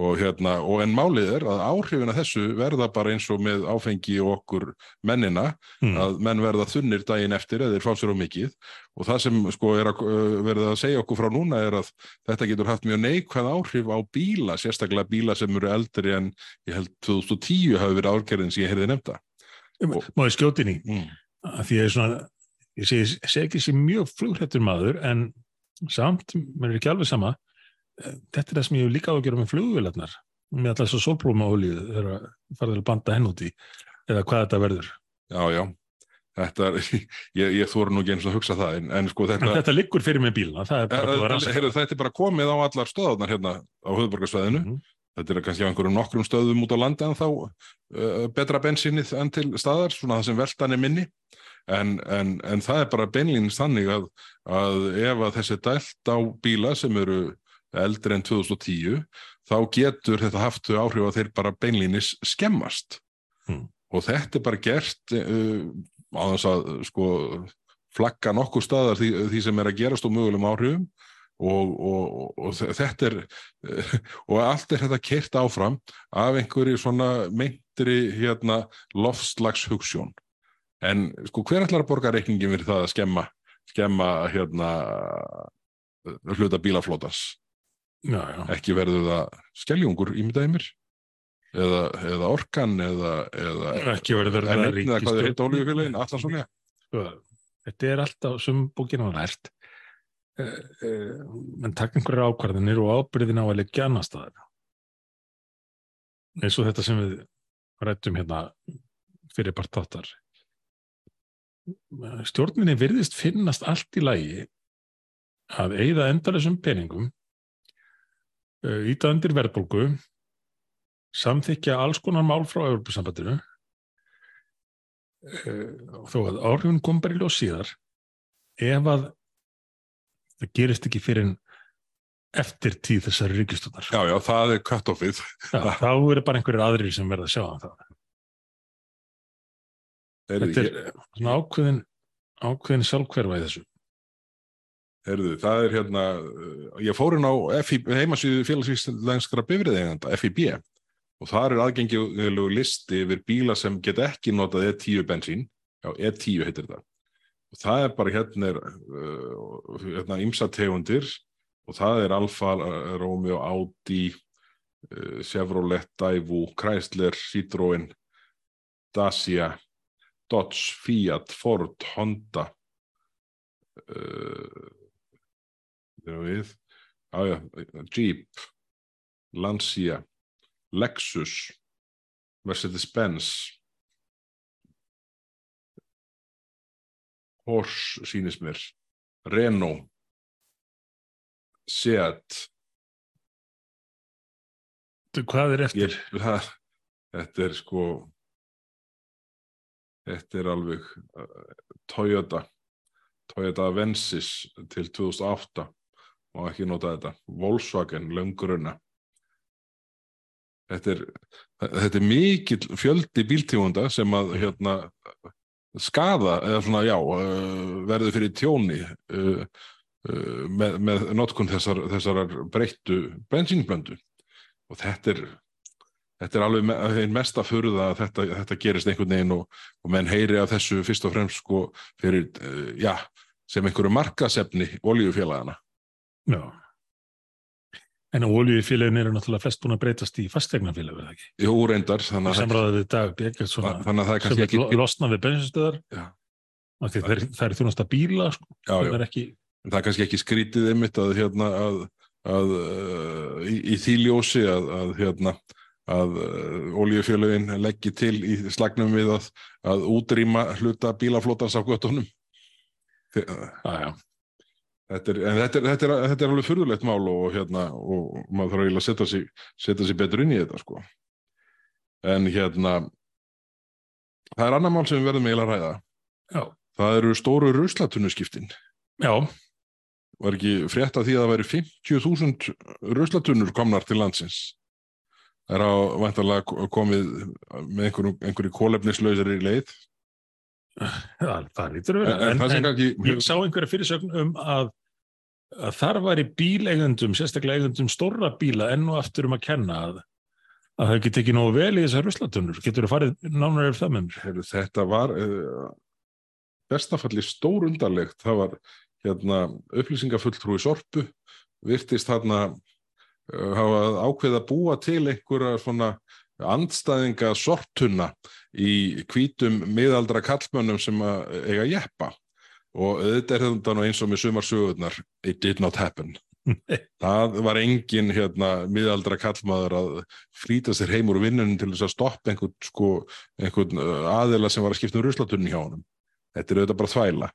og, hérna, og en málið er að áhrifin af þessu verða bara eins og með áfengi og okkur mennina Mm. að menn verða þunnir daginn eftir eða þeir fá sér á mikið og það sem sko er að verða að segja okkur frá núna er að þetta getur haft mjög neikvæð áhrif á bíla, sérstaklega bíla sem eru eldri en ég held 2010 hafi verið árgerðin sem ég heyrði nefnda. Má ég skjóti í? Mm. að því ég er svona ég segi, ekki sé mjög flugrættur maður en samt, mér er ekki alveg sama þetta er það sem ég líka á að gera með flugvélarnar með alltaf svo sólbróma olíu þegar farður að banda henn út í eða hvað þetta verður Já, já, þetta er, ég, ég þóra nú ekki eins og að hugsa það, en, en sko en þetta, þetta liggur fyrir með bíluna það er bara að er, rannsaka. heyrðu, þetta er bara komið á allar stöðarnar hérna á höfðborgarsvæðinu. Mhm. Þetta er kannski á einhverjum nokkrum stöðum út á landi en þá uh, betra bensinnið enn til staðar, svona það sem veltan er minni. En, en, en það er bara beinlínist þannig að, að ef að þessi dælt á bíla sem eru eldri en 2010, þá getur þetta haft þau áhrif að þeir bara beinlínis skemmast. Hmm. Og þetta er bara gert uh, á þess að sko flagga nokkur staðar því, því sem er að gerast og mögulegum áhrifum og, og, og þe- þetta er og allt er þetta kert áfram af einhverju svona meintri hérna loftslags hugsjón en sko hver ætlar að borga reikningin fyrir það að skemma skemma hérna hluta bílaflótans já, já. ekki verður það skeljungur ímyndaði mér. Eða, eða orkan eða, eða ekki verður það svona Sko, þetta er alltaf sem bókinu var lært uh, uh, menn taka einhverjar ákvarðinir og ábyrðin á að leggja annar staðar. Eins og þetta sem við rættum hérna fyrir part þáttar. Stjórninni virðist finnast allt í lagi að eigða endalessum peningum íta undir verðbólgu samþykja alls konar mál frá Evropasambandinu uh, þó að áhrifin kom bara í ljós síðar ef að það gerist ekki fyrir en eftir tíð þessari ríkistjóðar Já, já, það er cut-offið. Þá eru bara einhverjir aðrir sem verða að sjá um það. Heyrðu, þetta er svona ákveðin ákveðin sjálfhverfa í þessu Herðu, það er hérna, uh, ég fór inn á FIB, heimasíðu félagsvíslenskra bifriðeiganda, FIB, og þar er aðgengilegu listi yfir bíla sem get ekki notað E10 bensín, já, E10 heitir það. Og það er bara hérna, uh, hérna ymsa tegundir. Og það er Alfa, uh, Romeo, Audi, Chevrolet, Daewoo, Chrysler, Citroen, Dacia, Dodge, Fiat, Ford, Honda, uh, þegar við? Á, já, Jeep Lancia Lexus Mercedes-Benz. Porsche sýnist mér. Renault Seat. Hvað er eftir? ég, það, þetta er sko þetta er alveg uh, Toyota. Toyota Avensis til 2008 og ekki nota þetta. Volkswagen lönguruna þetta er þetta er mikill fjöldi bíltífunda sem að hérna skada eða svona já uh, verður fyrir tjóni uh, uh, með, með notkun þessar, þessar breyttu bensínblöndu og þetta er þetta er alveg einn mesta furða að þetta, þetta gerist einhvern veginn og, og menn heyri af þessu fyrst og fremst sko fyrir, uh, já, sem einhverju markasefni oljufélagana. Já. En oljufélagin eru náttúrulega flest búin að breytast í fastegnafélag, verða ekki? Jú, reyndar, þannig að, Samráðið við dag, ekkert svona, þannig að það er sem kannski ekki, ekki... losna við bensinstöðar. Því Það er þjónast að bíla, sko. já, Það er ekki, það er kannski ekki skrítið einmitt að hérna að, að uh, í, í því ljósi að, að hérna að uh, oljufélagin leggji til í slagnum við að, að útrýma hluta bílaflótans á göttunum. Þe- já, já. Þetta er, en þetta er, þetta, er, þetta er alveg furðulegt mál og, hérna, og maður þarf eiginlega að setja sig, setja sig betur inn í þetta sko. En hérna, það er annar mál sem við verðum eiginlega að ræða. Já, Það eru stóru ruslatunnuskiptin. já, Var ekki frétt að því að það væri 50.000 ruslatunnur komnar til landsins. Það er á vantarlega komið með einhverju, einhverju kólefnislausari leið. það, það lítur að En, en, En, en ég sá einhverja fyrirsögn um að, að þar var í bíleigundum, sérstaklega eigundum stórra bíla enn og aftur um að kenna að, að það geti ekki nógu vel í þessar ruslatunur. Getur þú farið nánar yfir það með mér? heyrðu, þetta var uh, bestafalli stórundarlegt. Það var hérna, upplýsingafulltrúi sorpu, virtist þarna uh, hafa ákveð að búa til einhverja svona andstæðinga sortuna í hvítum miðaldra kallmönnum sem að eiga jeppa og auðvitað er þetta eins og með sumarsögurnar it did not happen. Það var engin hérna miðaldra kallmaður að flýta sér heim úr vinnunum til þess að stoppa einhvern sko, einhvern uh, aðila sem var að skipta um ruslatunni hjá honum. Þetta er auðvitað bara þvæla.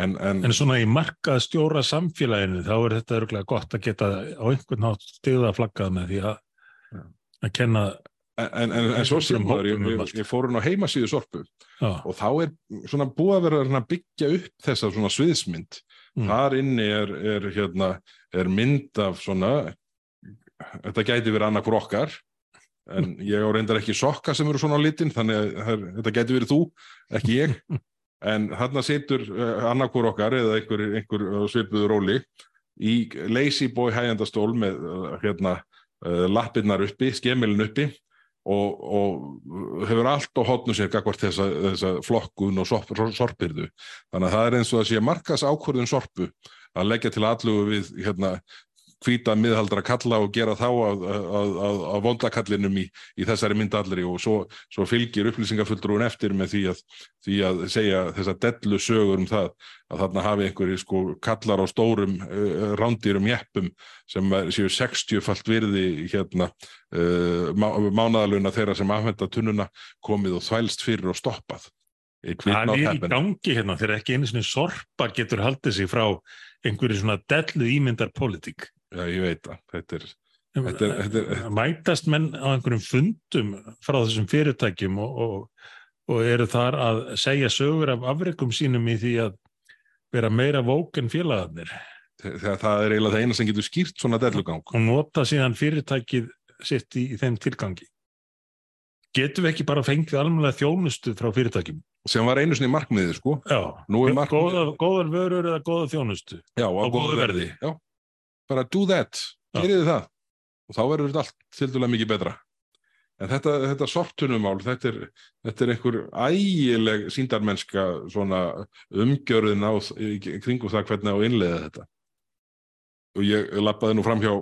En, en, En svona í markað stjóra samfélaginu þá er þetta örgulega gott að geta á einhvern nátt stigða flaggað með því að, að kenna en, en, en svo sem maður, ég, ég, fór hún á heimasíðu sorpu já, og þá er svona búið að vera að byggja upp þessa svona sviðsmynd. Mm. þar inni er, er hérna er mynd af svona þetta gæti verið annarkur okkar en ég á reyndar ekki sokka sem eru svona á litin þannig að þetta gæti verið þú ekki ég. En þarna situr uh, annarkur okkar eða einhver, einhver uh, svipuðu róli í lazy boy hægjandastól með uh, hérna lappirnar uppi, skemilin uppi og, og hefur allt á hotnu sér gagvart þessa, þessa flokkun og sorp, sorpirðu. Þannig að það er eins og að sé markas ákvörðun sorpu að leggja til allugu við hérna hvíta miðhaldra kalla og gera þá að, að, að, að vondakallinum í, í þessari myndallri og svo, svo fylgir upplýsingafulltrúin eftir með því að, því að segja þessa dellu sögur um það að þarna hafi einhverju sko kallar á stórum uh, rándýrum jeppum sem er- séu 60-falt virði hérna uh, má, mánaðaluna þeirra sem afhenda tunnuna komið og þvælst fyrir og stoppað. Það er í gangi hérna þegar ekki einu svona sorpa getur haldið sig frá einhverju svona dellu ímyndar politík Já, ég veit það. Þetta er, Þetta er- þetta er- mætast menn á einhverjum fundum frá þessum fyrirtækjum og, og, og eru þar að segja sögur af afrekum sínum í því að vera meira vók en félagarnir þegar það er eiginlega það eina sem getur skýrt svona dellugang. og nota síðan fyrirtækið sitt í, í þeim tilgangi. Getum við ekki bara fengið almennilega þjónustu frá fyrirtækjum? Sem var einu sinni markmiðið, sko. Já, Nú er markmið- góðar, góðar vörur eða góða þjónustu. Já, á, Á góðu verði. Já, bara do that, Já. gerið þið það. Og þá verður þetta allt tildulega mikið betra. En þetta, þetta sortunumál, þetta er, þetta er einhver ægileg síndarmennska svona umgjörðin á kringum það hvernig á að innleiða þetta. Og ég lappaði nú fram hjá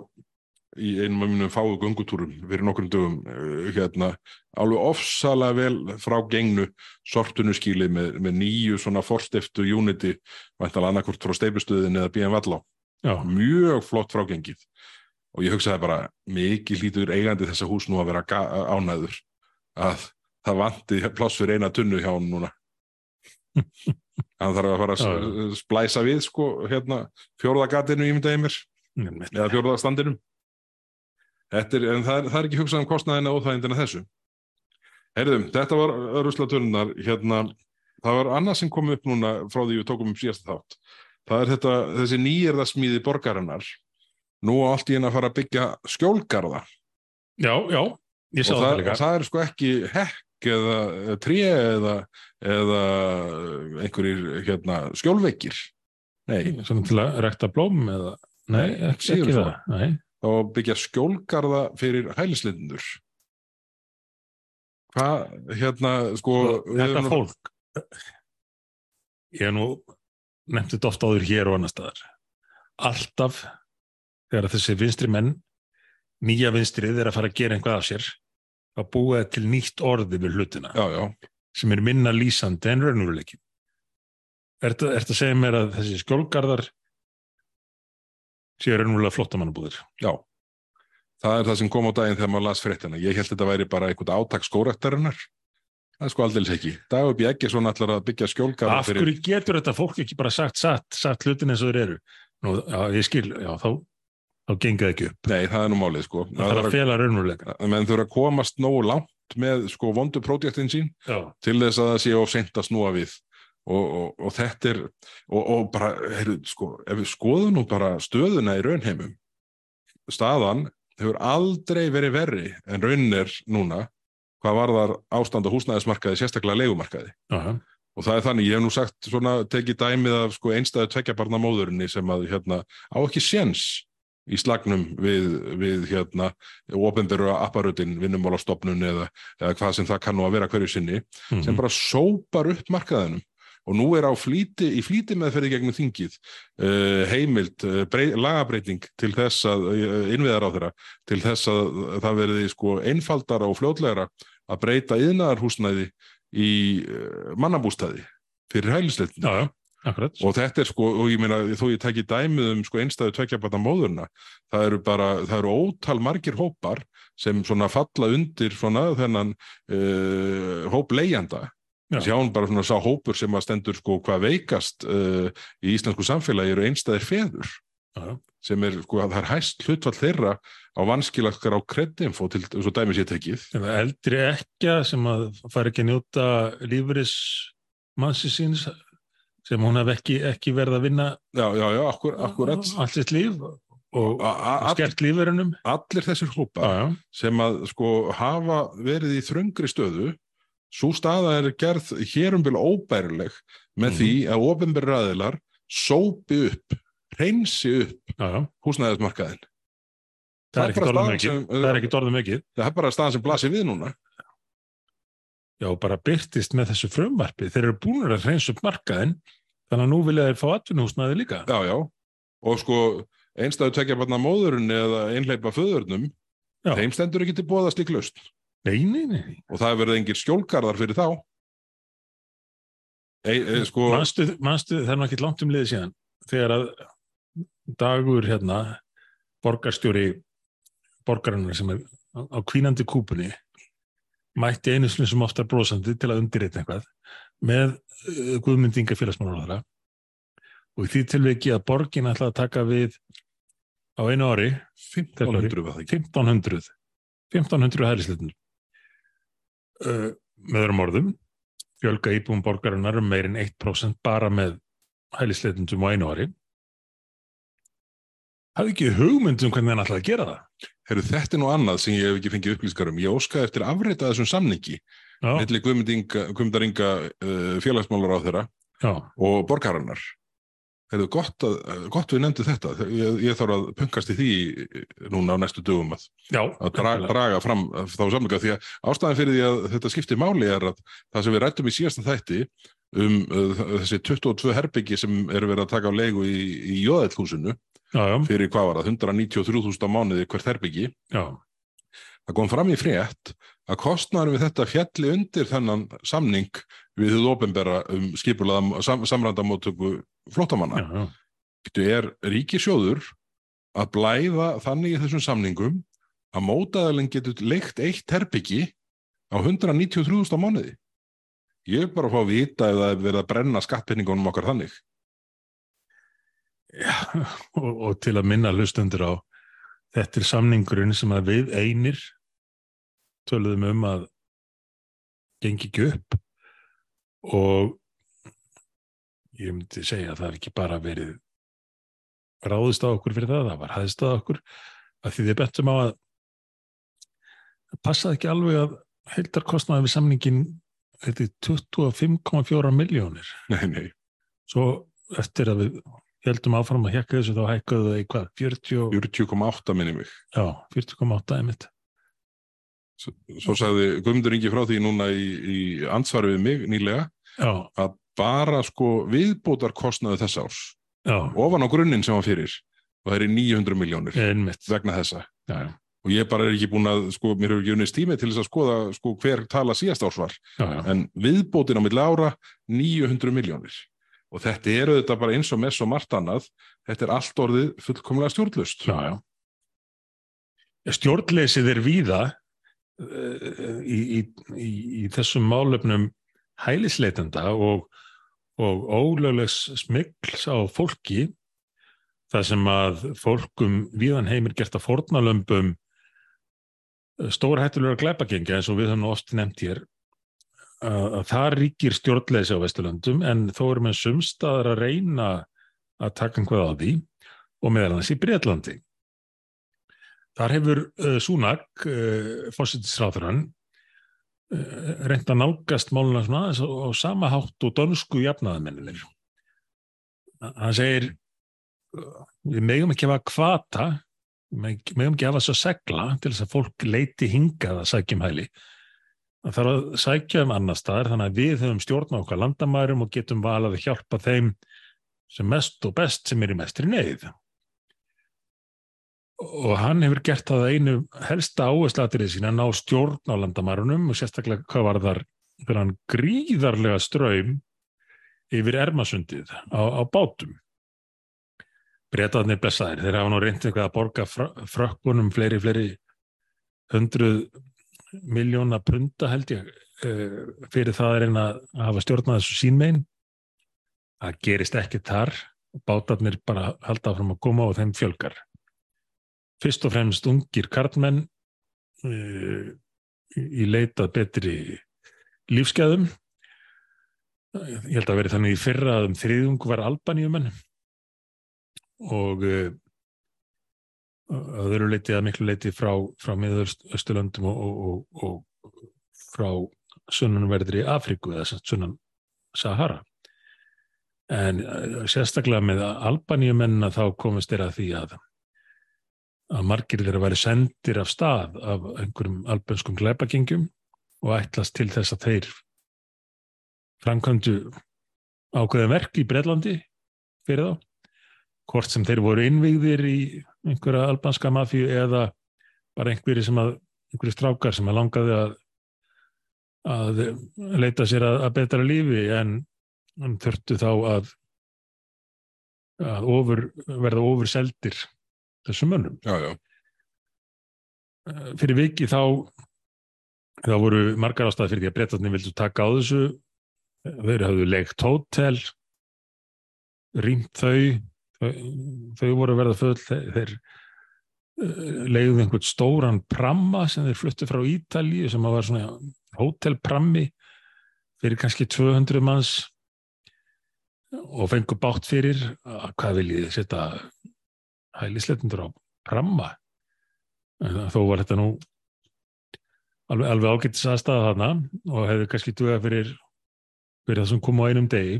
í einum af mínum fáu göngutúrum fyrir nokkrum dögum eh, hérna, alveg ofsalega vel frá gengnu sortunu skíli með, með nýju svona forstiftu unity væntalega annarkvort frá steipustöðin eða BM Vallá Já, mjög flott frágengið. Og ég hugsaði bara mikið hlýtur eigandi þessa hús nú að vera ánæður að það vanti pláss fyrir eina tunnu hjá hann núna. Hann þarf að fara að splæsa við sko hérna fjórðagatinu ímyndaði mér. Eða fjórðastandinum Þetta er, en það er, það er ekki hugsað um kostnaðina og óþægindina þessu. Heyrðum, þetta var ruslatörnunar hérna, það var annað sem kom upp núna frá því við tókum um síðasta þátt það er þetta, þessi nýjörðasmíði borgarinnar nú á allt í henni að fara að byggja skjólgarða já, já, ég sá og það það, líka. það er sko ekki hekk eða tré eða, eða einhverjir hérna, skjólveikir nei, Svona til að rekta blóm eða, nei, Nei, ekki, ekki svo. það, nei. þá að byggja skjólgarða fyrir hælislindur hvað, hérna sko Þetta fólk, ég hef nú nefnt þetta oft áður hér og annar staðar. Alltaf þegar þessi vinstri menn, nýja vinstrið er að fara að gera einhvað af sér, að búa til nýtt orði við hlutina já, já, sem er minna lýsandi en raunveruleikin. Er þetta að segja mér að þessi skjólgarðar séu raunverulega flottamannabúðir? já það er það sem kom á daginn þegar maður las fréttina ég held þetta væri bara einhvern átak skóraktarinnar það er sko aldeilis ekki Dag upp í ekki svona allar að byggja skjólgarða Af hverju getur þetta fólk ekki bara sagt satt, satt hlutin eins og þeir eru? Nú, já, ég skil, já, þá, þá gengið ekki upp. nei, það er nú málið sko Það þarf að fela raunveruleika. menn þurfa að komast nógu langt með sko vondu pródjektin sín Já, til þess að það sé of seint að snúa við og, og, og þetta er og, og bara, heyrðu, sko, ef við skoðum nú bara stöðuna í raunheimum staðan hefur aldrei verið verri en raunin er núna hvað varðar ástand á húsnæðismarkaði sérstaklega leigumarkaði já, já. og það er þannig, ég hef nú sagt svona tekið dæmið af sko einstæðu tveggjabarna móðurinni sem að hérna á ekki séns í slagnum við, við hérna ofinberu apparutin, vinnumálastofnun eða, eða hvað sem það kann nú að vera hverju sinni Mhm. sem bara sópar upp markaðinum og nú er á flýti, í flýti meðferði gegnum þingið uh, heimild, uh, brey, lagabreiting til þess að uh, innviðar á þeirra til þess að það verði sko einfaldara og fljótlegra að breyta yðnaðarhúsnæði í mannabústæði fyrir hælisleitin já, já, akkurat. og þetta er sko, og ég meina þó ég tekki dæmið um sko einstæðu tvekjabata móðurna það eru bara, það eru ótal margir hópar sem svona falla undir svona þennan uh, hóp leigjanda Já. sjáum bara svona sá hópur sem að stendur sko hvað veikast uh, í íslensku samfélagi eru einstæðir feður Já, sem er sko að það er hæst hlutfall þeirra á vanskilaskar á kredinfo til svo dæmis ég tekið Eða eldri ekkja sem að fara ekki að njóta lífris mannsi síns sem hún hef ekki, ekki verið að vinna já, já, já, akkur, akkurat allt sitt líf og skert lífverunum. allir þessir já. sem að sko hafa verið í þröngri stöðu svo staða er gerð hér um byrja óbærileg með Mhm. því að ofinbæri ræðilar sópi upp, reynsi upp Já, já. húsnæðismarkaðin. Það er ekki Það er ekki orðum mikið. Það er bara staðan sem blasir við núna. Já, bara byrtist með þessu frumvarpi. Þeir eru búinir að reynsa upp markaðin þannig að nú vilja þeir fá atvinnuhúsnaði líka. Já, já. Og sko einstæðu tekja barna móðurinn eða einhleipa föðurnum, þeim stendur ekki til bóða slík löst. Nei, nei, nei. Og það verður engir skjólgarðar fyrir þá. E, e, sko, Manstu, manstu, það er nú ekki langt um liðið síðan þegar að dagur hérna borgarstjóri borgarinnar sem er á, kvínandi kúpunni mætti einu sinni sem oftar brosandi til að undirreita eitthvað með uh, guðmyndinga félagsmálaráðara og því tilviki að borgin ætla að taka við á einu ári 1500 var það ekki. 1500 1500 hælisleitin uh, með öðrum orðum fjölga íbúum borgarinnar um meirinn 1% bara með hælisleitundum á einu ári hafði ekki hugmynd um hvernig hann ætlaði að gera það Heru, þetta er nú annað sem ég hef ekki fengið upplýskar um. Ég óskaði eftir afreita þessum samningi milli Guðmundar Inga uh, félagsmálar á þeirra já, og borgarinnar. Það er gott, að, gott við nefndi þetta. Ég, ég þarf að punkast í því núna á næstu dögum að, já að draga, draga fram þá samlinga því að ástæðan fyrir því að þetta skiptir máli er að það sem við rættum í síðasta þætti um uh, þessi 22 herbyggi sem eru verið að taka á leigu í, í Jóðællhúsinu fyrir hvað var það, 193.000 á mánuði hvert herbyggi. Já, Það kom fram í frétt að kostnæður við þetta fjalli undir þennan samning við þúð ofinbera um skipulaða sam, samrandamótöku flóttamanna. já, já. Þetta er ríkisjóður að blæða þannig í þessum samningum að mótaðalinn getur leikt eitt herbyggi á 193.000 á mánuði. Ég er bara að fá að vita ef það er verið að brenna skattpenningunum okkar þannig. Já, og, og til að minna hlustundur á þetta er samningurinn sem að við einir töluðum um að gengi ekki upp og ég myndi segja að það er ekki bara verið ráðist á okkur fyrir það, það var hæðist á okkur að því þið bettum á að passaði ekki alveg að heildarkostnaði við samningin þetta er 25,4 miljónir Nei, nei. svo eftir að við heldum áfram að hjekka þessu þá hækkaðu það í hvað, 40, og- 40,8 minni mig. já, 40,8 einmitt. Svo, svo sagði Guðmundur Ingi frá því núna í, í ansvari við mig nýlega Já, að bara sko viðbótar kostnaðu þess árs já, ofan á grunninn sem hann fyrir og það er í 900 miljónir vegna þessa. Já, og ég bara er ekki búin að sko, mér hefur ekki unnist tími til þess að skoða sko hver tala síðast árs var. En viðbótin á milli ára 900 miljónir og þetta eru þetta bara eins og mess og margt annað. Þetta er allt orðið fullkomlega stjórnlust. Stjórnleysið er víða í, í, í, í þessum málefnum hælisleitenda og, og ólöglegs smikls á fólki þar sem að fólkum víðan heimir gert að fornalömbum stórhættulegur glæpagengi eins og við höfum oft nefnt hér að, að það ríkir stjórnleysi á Vesturlöndum en þó erum við sumstaðar að reyna að taka einhvað á því og meðal hans í Breitlandi. Þar hefur uh, Súnak, uh, fórsettisráþurann, uh, reynd að nálgast máluna svona aðeins á, sama hátt og dönsku jafnaðamenninir. Hann segir, við megum ekki hafa kvata, við megum ekki hafa svo segla til þess að fólk leiti hingað að sækjum hæli. Það þarf að sækja um annar staðar þannig að við höfum stjórn á okkar landamærum og getum valað að hjálpa þeim sem mest og best sem er í mestri neyð. Og hann hefur gert það einu helsta áherslatrið sín að ná stjórn á landamærunum og sérstaklega hvað var þar fyrir hann gríðarlega ströym yfir Ermasundið á, á bátum. Bretaðnir blessaðir, þeir hafa nú reyndið eitthvað að borga frökkunum fleiri, fleiri hundruð miljóna prunda held ég uh, fyrir það er einn að hafa stjórnað þessu sínmein það gerist ekki þar. Bátarnir bara halda áfram að koma og þeim fjölgar fyrst og fremst ungir karlmenn uh, í leitað betri lífskeðum ég held að veri þannig í fyrra að um þriðung var albaníumenn og uh, að öðru leiti að miklu leiti frá, frá miðausturlöndum og, og, og frá sunnanverðri Afríku eða sunnan Sahara. En eh, sérstaklega með albaníumenna þá komist að því að, að margir þeirra væri sendir af stað af einhverjum albanskum gleipagengjum og ætlast til þess að þeir framkvæmdu ákveðin verk í Breitlandi fyrir þá. Hvort sem þeir voru innvíðir í einhverja albanska mafíu eða bara einhverju sem að einhverju strákar sem að langaði að að leita sér að, að betra lífi en þurftu þá að að ofur, verða ofur seldir þessum mönnum. Já, já. Eh, fyrir viki þá þá voru margar ástæði fyrir því að breytatni vildu taka á þessu. Þeir hafðu leikt hótel rýmt þau þau voru að verða full. Þeir, uh, leiðið einhvern stóran pramma sem þeir fluttu frá Ítalíu sem var svona hótelprammi fyrir kannski 200 manns og fengur bátt fyrir. Að hvað viljið setja hælisleitundur á pramma en þó var þetta nú alveg, alveg ágættis aðstæða þarna og hefði kannski duða fyrir, fyrir það sem kom á einum degi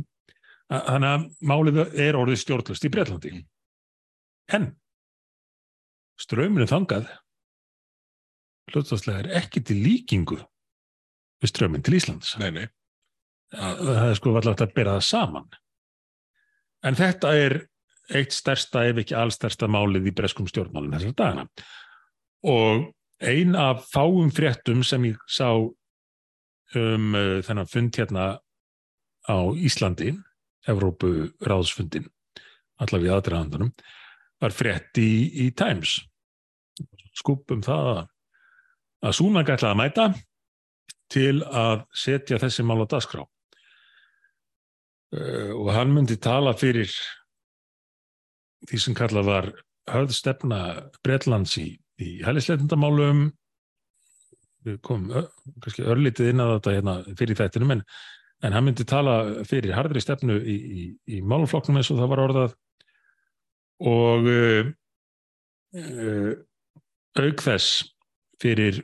Þannig að málið er orðið stjórnlust í Breitlandi. En ströyminu þangað hlutastlega er ekki til líkingu við strömmin til Íslands. Nei, nei. Það er sko alltaf að bera það saman. En þetta er eitt stærsta ef ekki allstærsta málið í breskum stjórnmálinn þessar dagana. Og ein af fáum fréttum sem ég sá um uh, þennan fund hérna á Íslandi Evrópu ráðsfundin allavega í aðdraðandanum var frett í, í Times skupum það að Súnak ætlaði að mæta til að setja þessi mál á dasgrá uh, og hann myndi tala fyrir því sem kallað var höfðstefna Breitlands í, í hælisleitundamálum við komum kannski örlítið inn að þetta hérna, fyrir þættinum en en hann myndi tala fyrir hardri stefnu í, í, í málflokknum eins og það var orðað. Og uh, uh, auk þess fyrir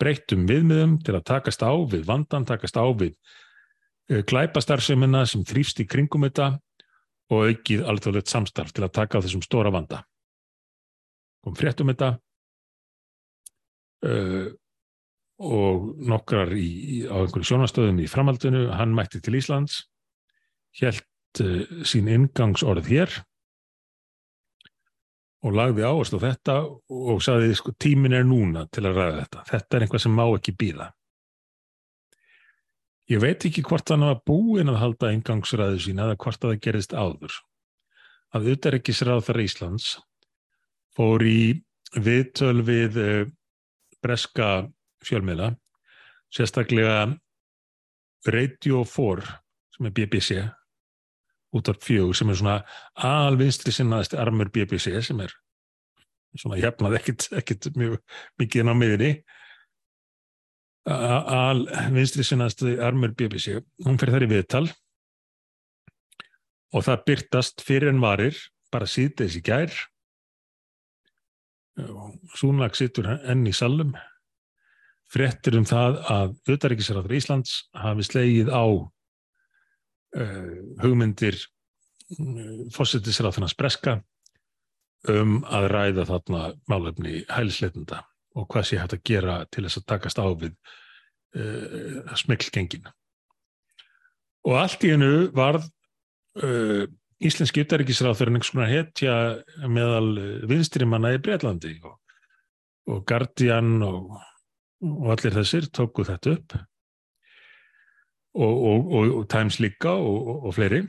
breyttum viðmiðum til að takast á við vandan, takast á við uh, glæpastarfseminna sem þrýfst í kringum þetta og aukið alþjóðlegt samstarf til að taka á þessum stóra vanda. Kom fréttum þetta og og nokkrar í, í, á einhverju sjónastöðum í framhaldinu, hann mætti til Íslands, helt uh, sín ingangsorð hér og lagði áherslu á þetta og sagði sko tímin er núna til að ræða þetta. Þetta er einhvað sem má ekki býða. Ég veit ekki hvort hann var búinn að halda ingangsræðu sína eða hvort að það gerist áður. Að á þar Íslands fór í viðtöl við uh, breska fjölmiðla sérstaklega Radio 4 sem er BBC út af fjög sem er svona alvinstri sinnaðist armur BBC sem er svona jafnað ekkit, ekkit mjög mikið inn á miðinni alvinstri sinnaðist armur BBC hún fyrir þær í viðtal. Og það byrtast fyrir en varir bara síðdeis í gær. Súnlag sittur enn í salum frettir um það að auðaríkisræður Íslands hafi slegið á uh, hugmyndir uh, eh, fósittisræðarnas breska um að ræða þarna málefni hælisleitunda og hvað sé hægt að gera til þess að takast á við uh, smikkelgengin. Og allt í hennu varð uh, íslenski fyrir einhvers konar hetja meðal vinstrimanna í Breitlandi og, og Guardian og, og allir þessir tóku þetta upp og, og Times líka og fleiri.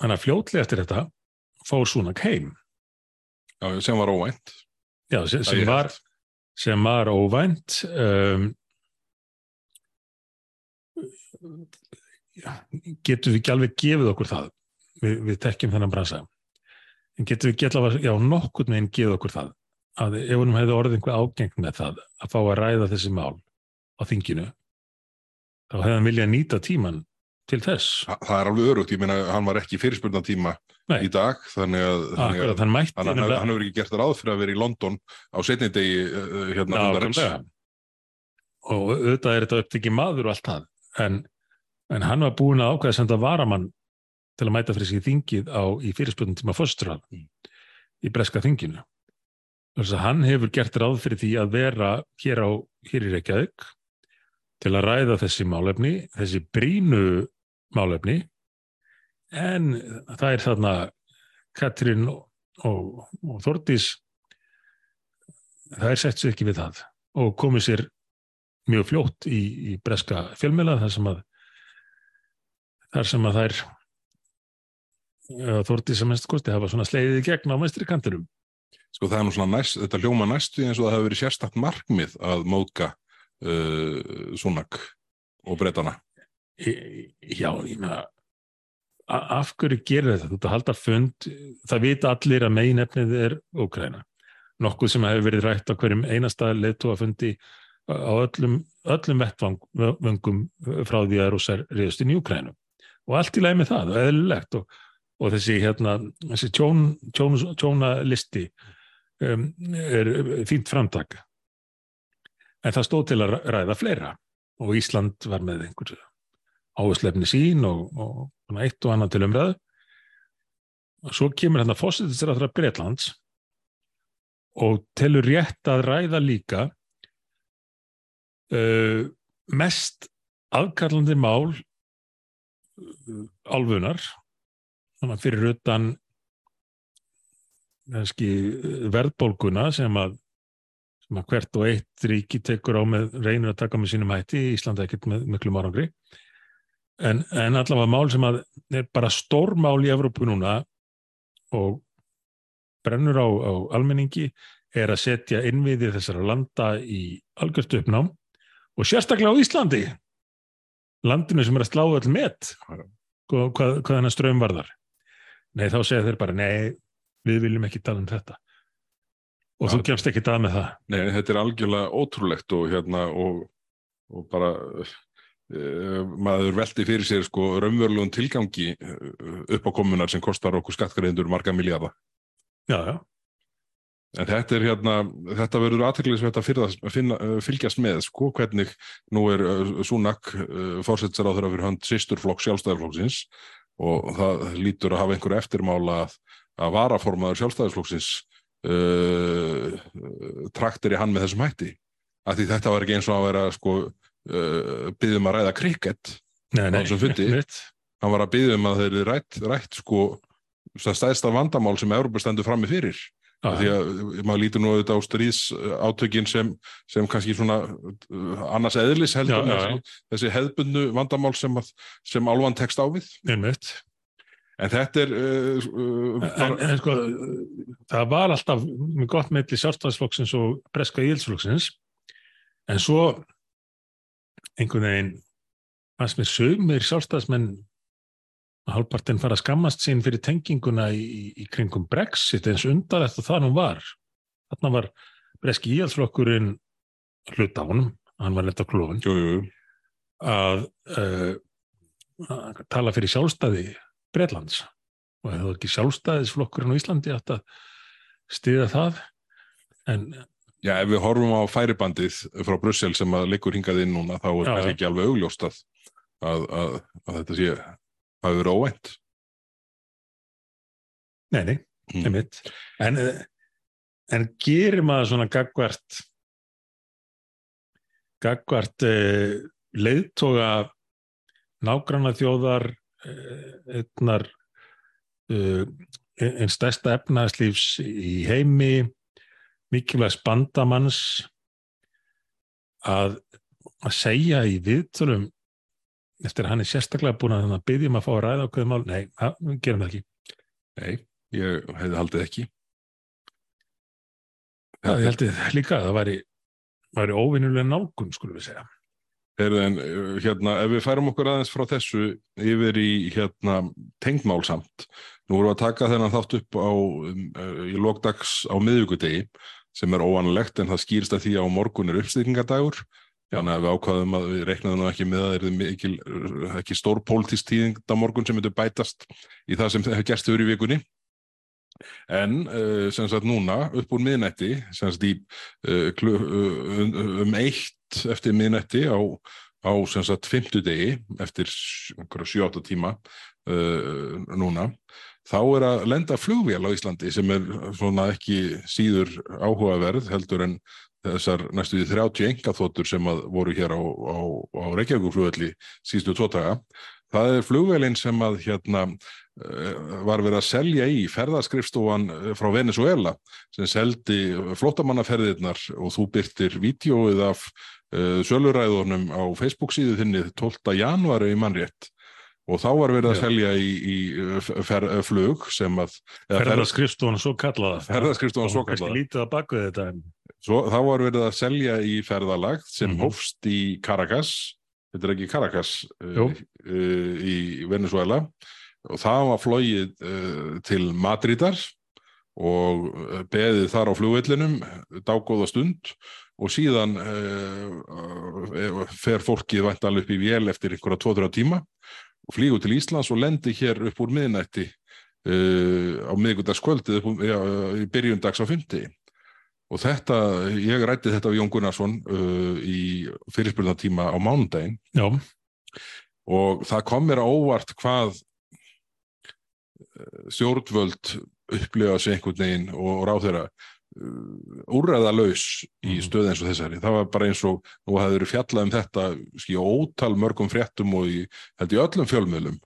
Þannig að fljótlega eftir þetta fór Súnak heim. Já, sem var óvænt. Já, sem, sem, var, sem var óvænt. Um, getur við ekki alveg gefið okkur það við, við tekjum þennan bransa en getur við ekki allavega, já, nokkur meginn gefið okkur það að ef húnum hefði orðið einhver ágeng með það að fá að ræða þessi mál á þinginu þá hefði hann viljað nýta tíman til þess. Þa, það er alveg örugt, ég meina hann var ekki fyrirspurna tíma Nei. í dag þannig að, þannig að hann, mætti, hann, hann, hann hefur ekki gert ráð fyrir að vera í London á setni degi uh, hérna Já, og auðvitað er þetta upptikið maður og allt það en en hann var búin að ákvæða að senda varamann til að mæta fyrir sig þingið á, í fyrirspöndum tíma fóstrað mm. í breska þinginu. Þannig að hann hefur gert ráð fyrir því að vera hér, á, hér í Reykjavík til að ræða þessi málefni, þessi brínu málefni, en það er þarna Katrín og, og, og Þordís, það er sett sér ekki við það og komið sér mjög fljótt í, í breska fjölmjöla þar sem að þar sem að þær þórtið sem mest kosti hafa svona sleiðið gegn á mestri kanturum. Sko það er nú svona næst, þetta ljóma næstu eins og það hefur verið sérstakt markmið að móka uh, Súnak og breytana. Já, ég meina af hverju gerir þetta? Þú ert að halda fund, það vita allir að meginefnið er Ókræna. Nokkuð sem hefur verið rætt á hverjum einasta leittóafundi á öllum, öllum vettvangum frá því að rúsar reyðust inn í Úkrænum og allt í lagi með það og eðlilegt og, og þessi, hérna, þessi tjón, tjón, tjónalisti um, er fínt framtak en það stóð til að ræða fleira og Ísland var með einhver áherslefni sín og, og eitt og annað til umræðu. Og svo kemur hérna að er Breitlands og telur rétt að ræða líka uh, mest aðkallandi mál álfunar fyrir utan verðbólguna sem að, sem að hvert og eitt ríki tekur á með reynir að taka með sínum hætti, Íslanda ekkert með miklu marangri en, en allavega mál sem að er bara stórmál í Evrópu núna og brennur á, á almenningi er að setja innviðir þessara landa í algjört uppnám og sérstaklega á Íslandi landinu sem er að slá all met hvað, hvað hennar ströym varðar. Nei þá segja þeir bara nei við viljum ekki tala um þetta. Og ja, þú kemst ekki að með það. Nei þetta er algjörlega ótrúlegt og hérna og, og bara maður veldi fyrir sér sko raunverulegun tilgangi uh, upp á komunar sem kostar okkur skattgreðindur marga já En þetta er hérna, þetta verður aðtæklusveit að uh, fylgjast með, sko, hvernig nú er Súnak fórsetsar á þeirra fyrir hönd sýsturflokk sjálfstæðarflokksins og það lítur að hafa einhverju eftirmála að, að varaformaður sjálfstæðarflokksins uh, traktir í hann með þessum hætti. Af því þetta var ekki eins og að vera, sko, uh, byggðum að ræða krikett á þessum fundi. Hann var að byggðum að þeir eru rætt, rætt, sko, stæðsta vandamál sem Európa stendur fram með fyrir Ah, því að maður lítur nú auðvitað á stríðs átökin sem, sem kannski svona uh, annars eðlis heldur já, já, já. þessi hefðbundu vandamál sem, sem álvan tekst á við Einmitt. en þetta er uh, uh, en, en sko það var alltaf með gott meðli sjálfstæðisflokksins og breska ílsflokksins en svo einhvern veginn fannst mér sögumir sjálfstæðismenn að hálfpartin fara að skammast sín fyrir tenginguna í, í kringum Brexit eins undarlegt og það nú var. Þarna var breski íhaldsflokkurinn hlut á honum, hann var lett á klófun, að uh, tala fyrir sjálfstæði Breitlands og það var ekki sjálfstæðisflokkurinn á Íslandi að stiða það? En Já, ef við horfum á færibandið frá Brussel sem að leikur hingað inn núna þá er það ekki alveg augljóst að, að, að, að þetta sé hafi verið óvænt. Nei, nei, mm. einmitt. En, eh, en gerir maður svona gagvert gagvart uh, leiðtoga nágranna þjóðar uh, einnar uh, einn stærsta efnaðslífs í heimi mikilvæg spandamanns að, að segja í viðtölum eftir að hann er sérstaklega búin að byggja um að fá að ræða okkur mál, nei, við gerum það ekki Nei, ég hefði haldið ekki. Já, ég held ég líka að það væri, væri óvinnulega nálgun, skulum við segja. En hérna, ef við færum okkur aðeins frá þessu yfir í hérna, tengmál samt, nú vorum við að taka þennan þátt upp á, um, í lókdags á miðvíkudegi sem er óvanlegt en það skýrst að því að á morgun er uppstýringadagur þannig að við ákvaðum að við reiknaðum ekki með að það er mikil, ekki stór pólitísk tíðing á morgun sem myndur bætast í það sem hefur gerst yfir í vikunni. En uh, sem sagt núna upp úr miðnætti sem sagt í uh, uh, um eitt eftir miðnætti á, á sem sagt fymtudegi eftir 7-8 tíma núna þá er að lenda flugvél á Íslandi sem er svona ekki síður áhugaverð heldur en þessar næstu því 30 engaþóttur sem voru hér á, á, á Reykjavíkuflugvelli síðustu tótaga. Það er flugvelin sem að hérna var verið að selja í ferðaskrifstofan frá Venezuela sem seldi flottamannaferðirnar og þú byrtir vídjóið af uh, söluræðunum á Facebook síðu þinni 12. janúari í mannrétt og þá var verið að selja í, í fer, flug sem að ferðaskrifstofan svo kallaða. Ferðaskrifstofan svo kallaða. lítið að baka þetta svo, þá var verið að selja í ferðalag sem mm -hmm. hófst í Caracas. Þetta er ekki Caracas uh, uh, í Venezuela og það var flóið uh, til Madridar og beðið þar á flugvellinum dágóða stund. Og síðan uh, fer fólkið væntal upp í vél eftir einhverja 2-3 tíma og flýgur til Íslands og lendir hér upp úr miðnætti uh, á miðgundagskvöldið ja, í byrjundags á fymti og þetta, ég rætti þetta á Jón Gunnarsson uh, í fyrirspilnatíma á mánundaginn og það kom mér að óvart hvað uh, stjórnvöld upplifa sig einhvern veginn og ráð þeirra uh, úrræðalaus í mhm. stöð eins og þessari. Það var bara eins og nú hafði verið fjallað um þetta skilja ótal mörgum fréttum og í, held í öllum fjölmiðlum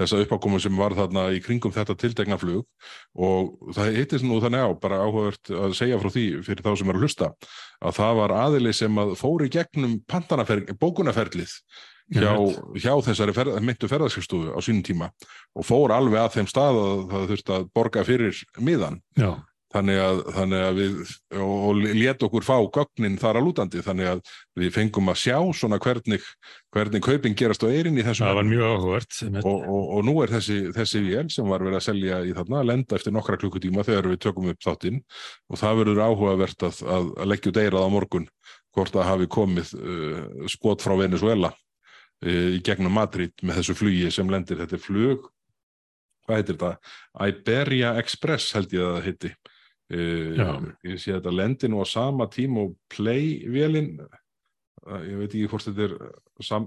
þessa uppákomu sem var þarna í kringum þetta tildegna flug og það hittist nú þannig á, bara áhugavert að segja frá því fyrir þá sem er að hlusta að það var aðili sem að fóri gegnum bókunaferlið hjá, hjá þessari ferð, myndu ferðarskristofu á sínum tíma og fór alveg að þeim stað að það þurfti að borga fyrir miðan þannig að, þannig að við og, og let okkur fá gögnin þar að lútandi. Þannig að við fengum að sjá svona hvernig, hvernig kaupin gerast á eirin í þessum það var mjög áhugavert og, og, og nú er þessi, þessi vél sem var verið að selja í þarna að lenda eftir nokkra klukkutíma þegar við tökum upp þáttinn. Og það verður áhugavert að, að, að leggja út eirað á morgun hvort að hafi komið uh, skot frá Venezuela í gegnum Madrid með þessu flugi sem lendir. Þetta flug hvað heitir þetta? Iberia Express held ég að það heiti uh, ég sé að þetta lendir nú á sama tím og Play-vélin ég veit ekki hvort þetta er sam,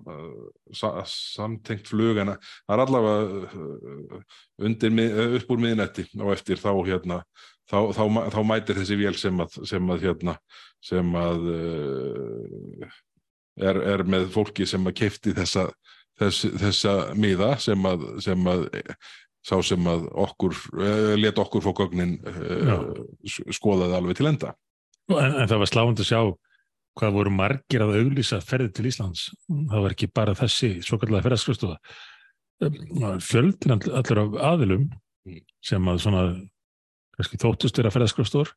sa, samtengt flug en það er allavega undir, upp úr miðnetti og eftir þá hérna þá, þá, þá mætir þessi vél sem að sem að hérna sem að uh, er, er með fólki sem að keipti þessa, þess, þessa miða sem að, sem að sá sem að okkur eh, let okkur fók gögnin uh, skoðaði alveg til enda. En, en það var sláðund að sjá hvað voru margir að auglýsa ferði til Íslands. Það var ekki bara þessi svo kallega ferðarskristofa fjöldin allir af aðilum mm. sem að svona kannski þóttust vera ferðarskristor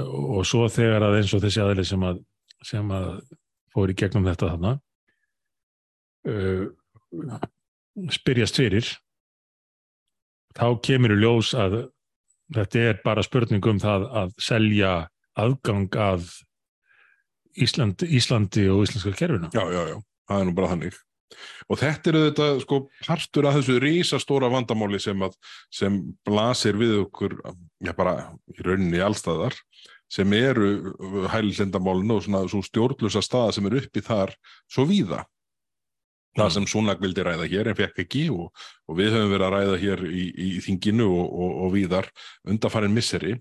og svo þegar að eins og þessi aðili sem að, sem að fór í gegnum þetta þarna uh, spyrjast fyrir þá kemur í ljós að þetta er bara spurning um það að selja aðgang að Ísland, Íslandi og íslenska kerfina. Já, já, já, það er nú bara þannig. Og þetta er þetta sko partur af þessu rísastóra vandamáli sem, að, sem blasir við okkur, já bara í rauninni allstaðar sem eru uh, hælindamálinu og svona svo stjórnlusa staða sem eru uppi þar svo víða. Það sem Súnag vildi ræða hér en fekk ekki og, og við höfum verið að ræða hér í, í þinginu og, og, og víðar undanfarið misseri.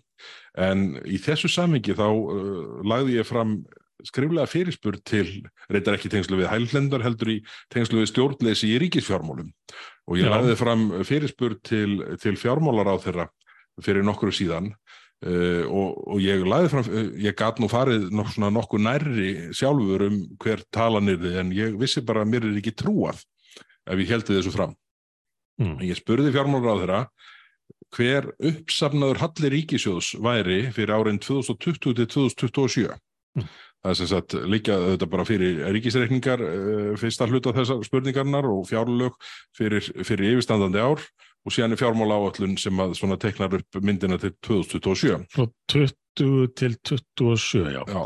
En í þessu samingi þá uh, lagði ég fram skriflega fyrirspur til, reyndar ekki tengslu við hælendar, heldur í tengslu við stjórnleysi í ríkisfjármálum. Og ég Já. lagði fram fyrirspur til, til fjármálar á þeirra fyrir nokkru síðan uh, og, og ég lagði fram, uh, ég gat nú farið nok svona nokkuð nærri sjálfur um hver talanirði en ég vissi bara að mér er ekki trúað ef ég heldi þessu fram. Mm. Ég spurði fjármálar á þeirra hver uppsafnaður halli ríkisjóðs væri fyrir árin 2020 til 2027. Mm. Það er sem sagt líka þetta bara fyrir ríkisreikningar uh, fyrsta hluta þessar spurningarnar og fjárlög fyrir, fyrir yfirstandandi ár og síðan er fjármála áallun sem að svona teknar upp myndina til 2027. Frá 20 til 27, já. Já,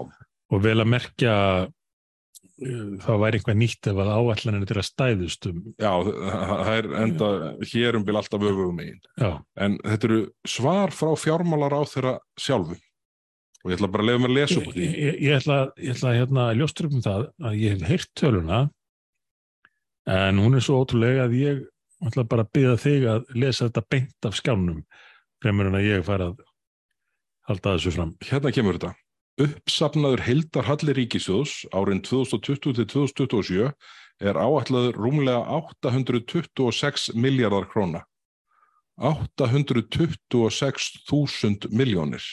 Og vel að merkja uh, það væri eitthvað nýtt ef að áallaninu til að stæðust um. já, það er enda hér um bil alltaf öfugum megin. Já, En þetta eru svar frá fjármálar á þeirra sjálfu og ég ætla bara að lefa mér að lesa upp úr ég, því. ég, ég ætla, ég ætla hérna að ljóstur um það að ég hef heyrt töluna en hún er svo ótrúlega að ég ætla bara að byggja þig að lesa þetta beint af skjánum fremur en að ég fara að halda þessu fram. Hérna kemur þetta. Uppsafnaður heildar halli ríkisjóðs árin 2020 til 2027 er áætlaður rúmlega 826 miljardar króna. 826.000 miljónir.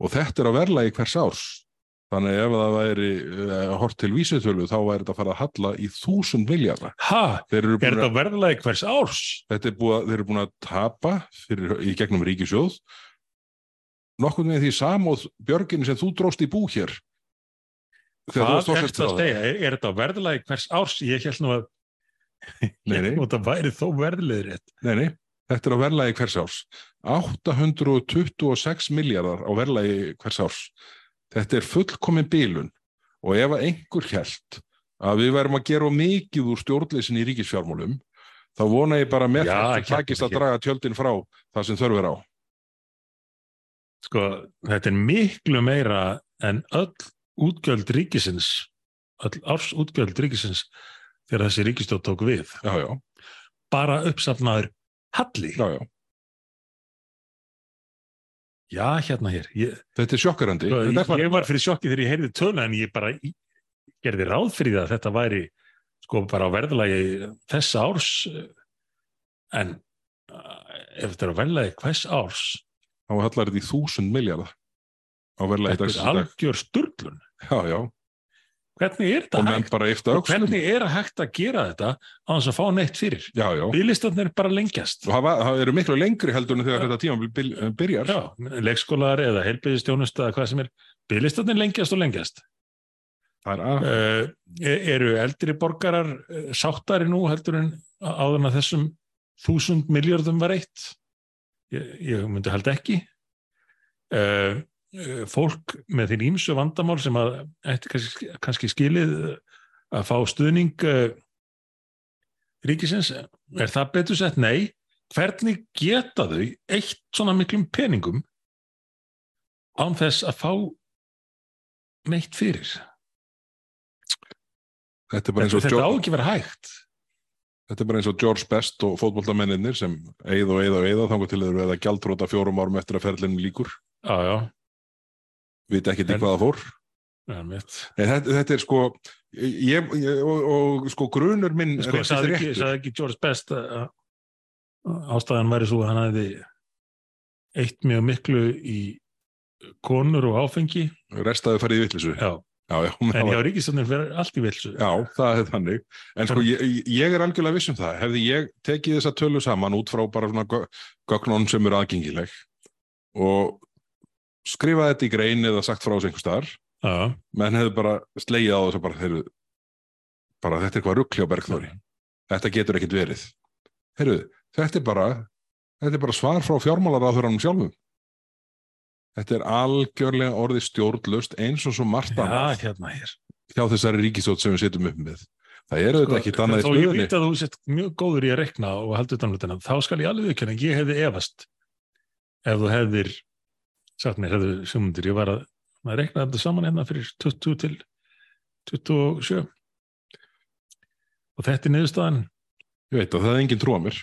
Og þetta er að verla í hvers árs. Þannig ef það væri uh, hort til vísitölu þá væri þetta að fara að halla í 1000 miljardar. Eru er þetta að, verðlega hvers árs? þetta er búið, að- þeir eru búin að tapa fyrir, í gegnum ríkisjóð nokkuð með því samóð björgin sem þú dróst í bú hér. Hvað er þetta að segja? Er, er þetta verðlega hvers árs? Ég held nú að þetta væri þó verðlega rétt. Nei, nei, þetta er á verðlagi hvers árs. 826 miljardar á verðlagi hvers árs. Þetta er fullkomin bílun og ef að einhver held að við verðum að gera mikið úr stjórnleysin í ríkisfjármálum, þá vona ég bara með þetta hérna, takist að draga tjöldin frá það sem þörf er á. Sko, þetta er miklu meira en öll útgjöld ríkisins, öll árs útgjöld ríkisins þegar þessi ríkistjóð tók við. Já, já, Bara uppsafnaður halli. já, já. Já, hérna hér. Ég, Þetta er sjokkarandi. sko, er bara- ég var fyrir sjokki þegar ég heyrði töluna en ég bara ég gerði ráð fyrir það að þetta væri sko bara á verðlagi þess árs en uh, ef þetta er á verðlagi hvers árs Þá hallar þetta í þúsund miljardar á verðlagi þetta dagsins er í dag. algjör sturlun Já, já, hvernig er hvernig er að hægt að gera þetta á þess að fá neitt fyrir? Já. bílistanir bara lengjast. Og það, eru miklu lengri heldur en þegar þetta tíma byrjar. Já, leikskólar eða heilbyðistjónust eða hvað sem er, bílistanir lengjast og lengjast. Er uh, eru eldri borgarar uh, sáttari nú heldur en áður en að þessum þúsund miljardum var eitt? Ég, ég myndi held ekki. Uh, fólk með þín ímsu vandamál sem að kannski, kannski skilið uh, að fá stuðning uh, ríkisins er það betur sett? Nei hvernig geta þau eitt svona miklum peningum án þess að fá neitt fyrir Þetta er bara eins þetta, og þetta á George, ekki að vera hægt þetta er bara eins og George Best og fótboltamennir sem eið og eið og eið þannig til þeir verða gjaldróta fjórum árum eftir að ferlinn líkur. já, já, Viti ekki í En- hvað það fór. Nei, þetta, þetta er sko, ég, ég, og, og sko grunur minn sko, sagði ekki, sagði ekki George Best að ástæðan væri svo að hann hefði eitt mjög miklu í konur og áfengi Restaði farið í vittlisu. já, Já, já, en hjá var- ríkistofnir fyrir allt í vilsu já, það er þannig. En sko, ég, ég er algjörlega viss um það. Hefði ég tekið þessa tölu saman út frá bara svona gö- gögnunum sem eru aðgengileg og skrifað þetta í grein eða sagt frá þessu einhver staðar. Já, menn hefðu bara slegið á þess að bara, heyrðu, bara þetta er eitthvað ruggli á Bergþóri. Þetta getur ekkit verið. Heyrðu, þetta er bara þetta er bara svar frá fjármálaráðuranum sjálfum. Þetta er algjörlega orðið stjórnlust eins og svo margt já, annað. hérna hér. Hjá þessari ríkistótt sem við setjum upp með. Það er auðvitað ekkit annað í þó ég veit að þú sett mjög góður í að rekna og haldur utan hlutina, þá skal ég alveg ekki en ég hefði efast ef þú hefðir sagt mér, hefðu sjómundir, ég var að, að rekna þetta saman hérna fyrir 20 til 27 og þetta er niðurstaðan. Ég veit að það er engin mér.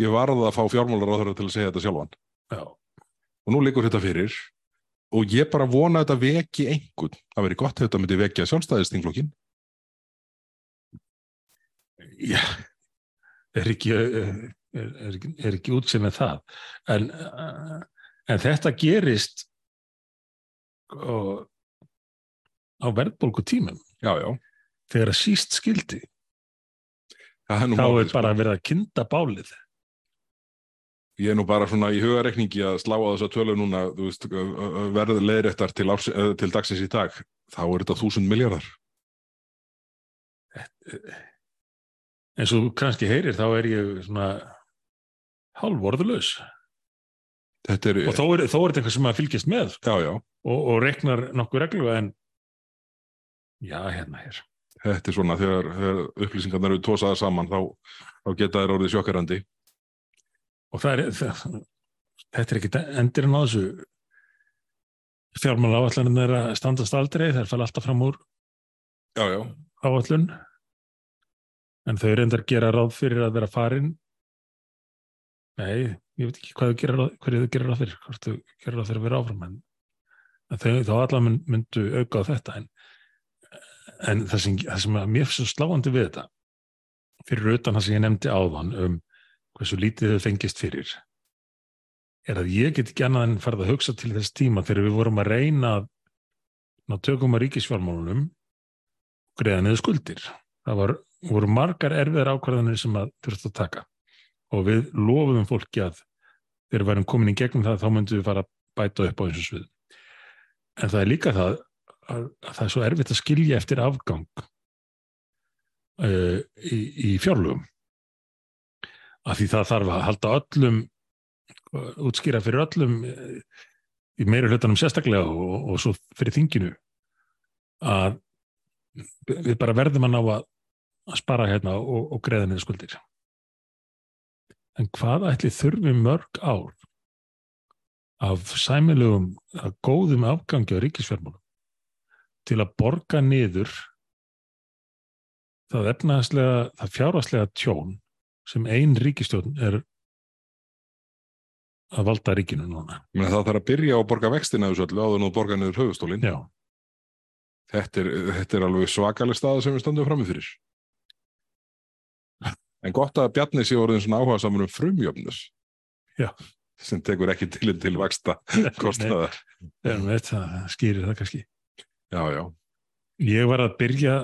Ég varði að fá fjármálaráðurra til að segja þetta sjálfan. Já, og nú liggur þetta fyrir. Og ég bara vona þetta veki einhvern, það veri gott þetta myndi vekja sjálfstæðistingflokkin Já, er ekki, er, er, er ekki útsið með það. En, uh, en þetta gerist og, á verðbólgu tímum já, já, þegar að síst skildi. Þá er bara verið að kynda bálið. ég er nú bara svona í hugarekningi að slá á þessa tölu núna veist, verð leiðréttar til, til dagsins í dag þá er þetta þúsund miljardar En svo kannski heyrir þá er ég svona hálfvorðulaus. Þetta er, Og þó er, þó er þetta eitthvað sem að fylgjast með. Já, já, og, og reiknar nokkuð reglu en já, hérna hér. þetta er svona þegar, þegar upplýsingarnar eru tósaðar saman þá, þá geta þær orðið sjokkarandi og það er það, þetta er ekki endirinn á þessu. Fjármála áallaninn er að standast aldrei þær falla alltaf fram úr já, já, áallun en þau reyndar gera ráð fyrir að vera farin. Nei, ég veit ekki hvað þau gera ráð, hverju þau gera ráð fyrir hvort þau gera ráð fyrir að vera áfram en, en þau þá allan mynd- myndu auka á þetta en, en það sem, það sem mér svo sláandi við þetta fyrir utan það sem ég nefndi áðan um hversu lítið þau fengist fyrir er að ég get ekki annað en farið að hugsa til þess tíma þegar við vorum að reyna ná tökum að ríkisfjármálunum greiða niður skuldir. Það var, voru margar erfiðar ákvarðanir sem að þurftu að taka og við lofum fólki að þegar við værum komin í gegnum það þá myndum við fara að bæta upp á og svið. En það er líka það að, að það er svo erfitt að skilja eftir afgang uh, í, í fjárlugum. Af því það þarf að halda öllum útskýra fyrir öllum eh, í meira hlutanum sérstaklega og, og svo fyrir þinginu að við bara verðum að ná að, að spara hérna og, og greiða niður skuldir. En hvað ætli þurfi mörg ár af sæmilegum, að góðum afgangi á ríkisfjármálum til að borga niður það efnaðslega, það fjárhastlega tjón sem ein ríkistjórn er að valda ríkinu núna. Menni, það þarf að byrja á að borga vextina þessu öllu áður en þú borga niður höfustólinn Já, þetta, er- þetta er alveg svakaleg staða sem við stöndum frammi fyrir en gott að Bjarni sé orðin svona áhuga saman um frumjöfnus sem tekur ekki til til vaksta kostnaðar. það skýrir það kannski. já, já, Ég var að byrja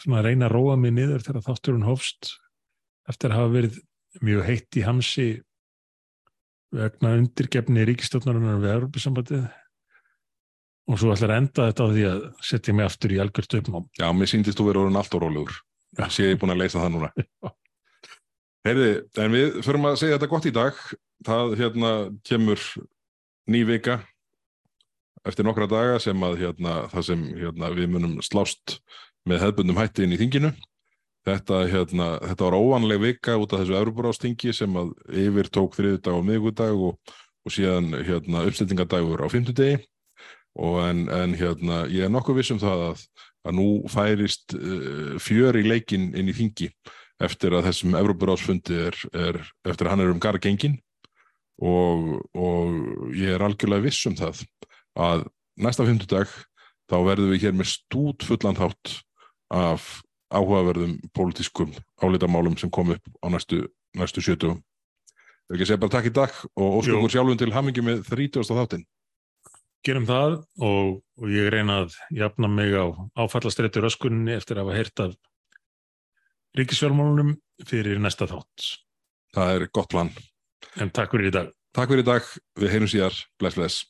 svona að reyna að róa mig niður þegar þátturinn hófst eftir að hafa verið mjög heitt í hamsi vegna undirgefni ríkistjórnarinnar við Európa-sambandið og svo ætlar að enda þetta á því að setja mig aftur í algjört uppnám. já, mér síndist þú verið orðin allt og rólegur. Sé ég búin að leysa það núna Heyrði, en við förum að segja þetta gott í dag. Það hérna kemur ný vika eftir nokkra daga sem að hérna, það sem hérna, við munum slást með hefbundum hætti inn í þinginu. Þetta, hérna, þetta var óvanleg vika út af þessu Európarástingi sem að yfir tók þriðudag og miðgudag og, og síðan hérna, uppstiltingadagur á fimmtudegi. Og en, en hérna, ég er nokkuð viss um það að, að nú færist uh, fjör í leikin inn í þingi eftir að þessum Európarásfundi er, er eftir að hann er um garð gengin og, og ég er algjörlega viss um það að næsta fimmtudag þá verðum við hér með stút fullan þátt af áhugaverðum pólitískum álitamálum sem kom upp á næstu, næstu sjötugum. Þau ekki segja bara takk í dag og óskum okkur sjálfum til hamingi með 30. þáttinn. Gerum það og, og ég reyna að jafna mig á áfallastreitur öskunni eftir að hafa heyrt af ríkisfjármálunum fyrir næsta þátt. Það er gott plan. En takk fyrir í dag. Takk fyrir í dag, við heyrum síðar, bless bless.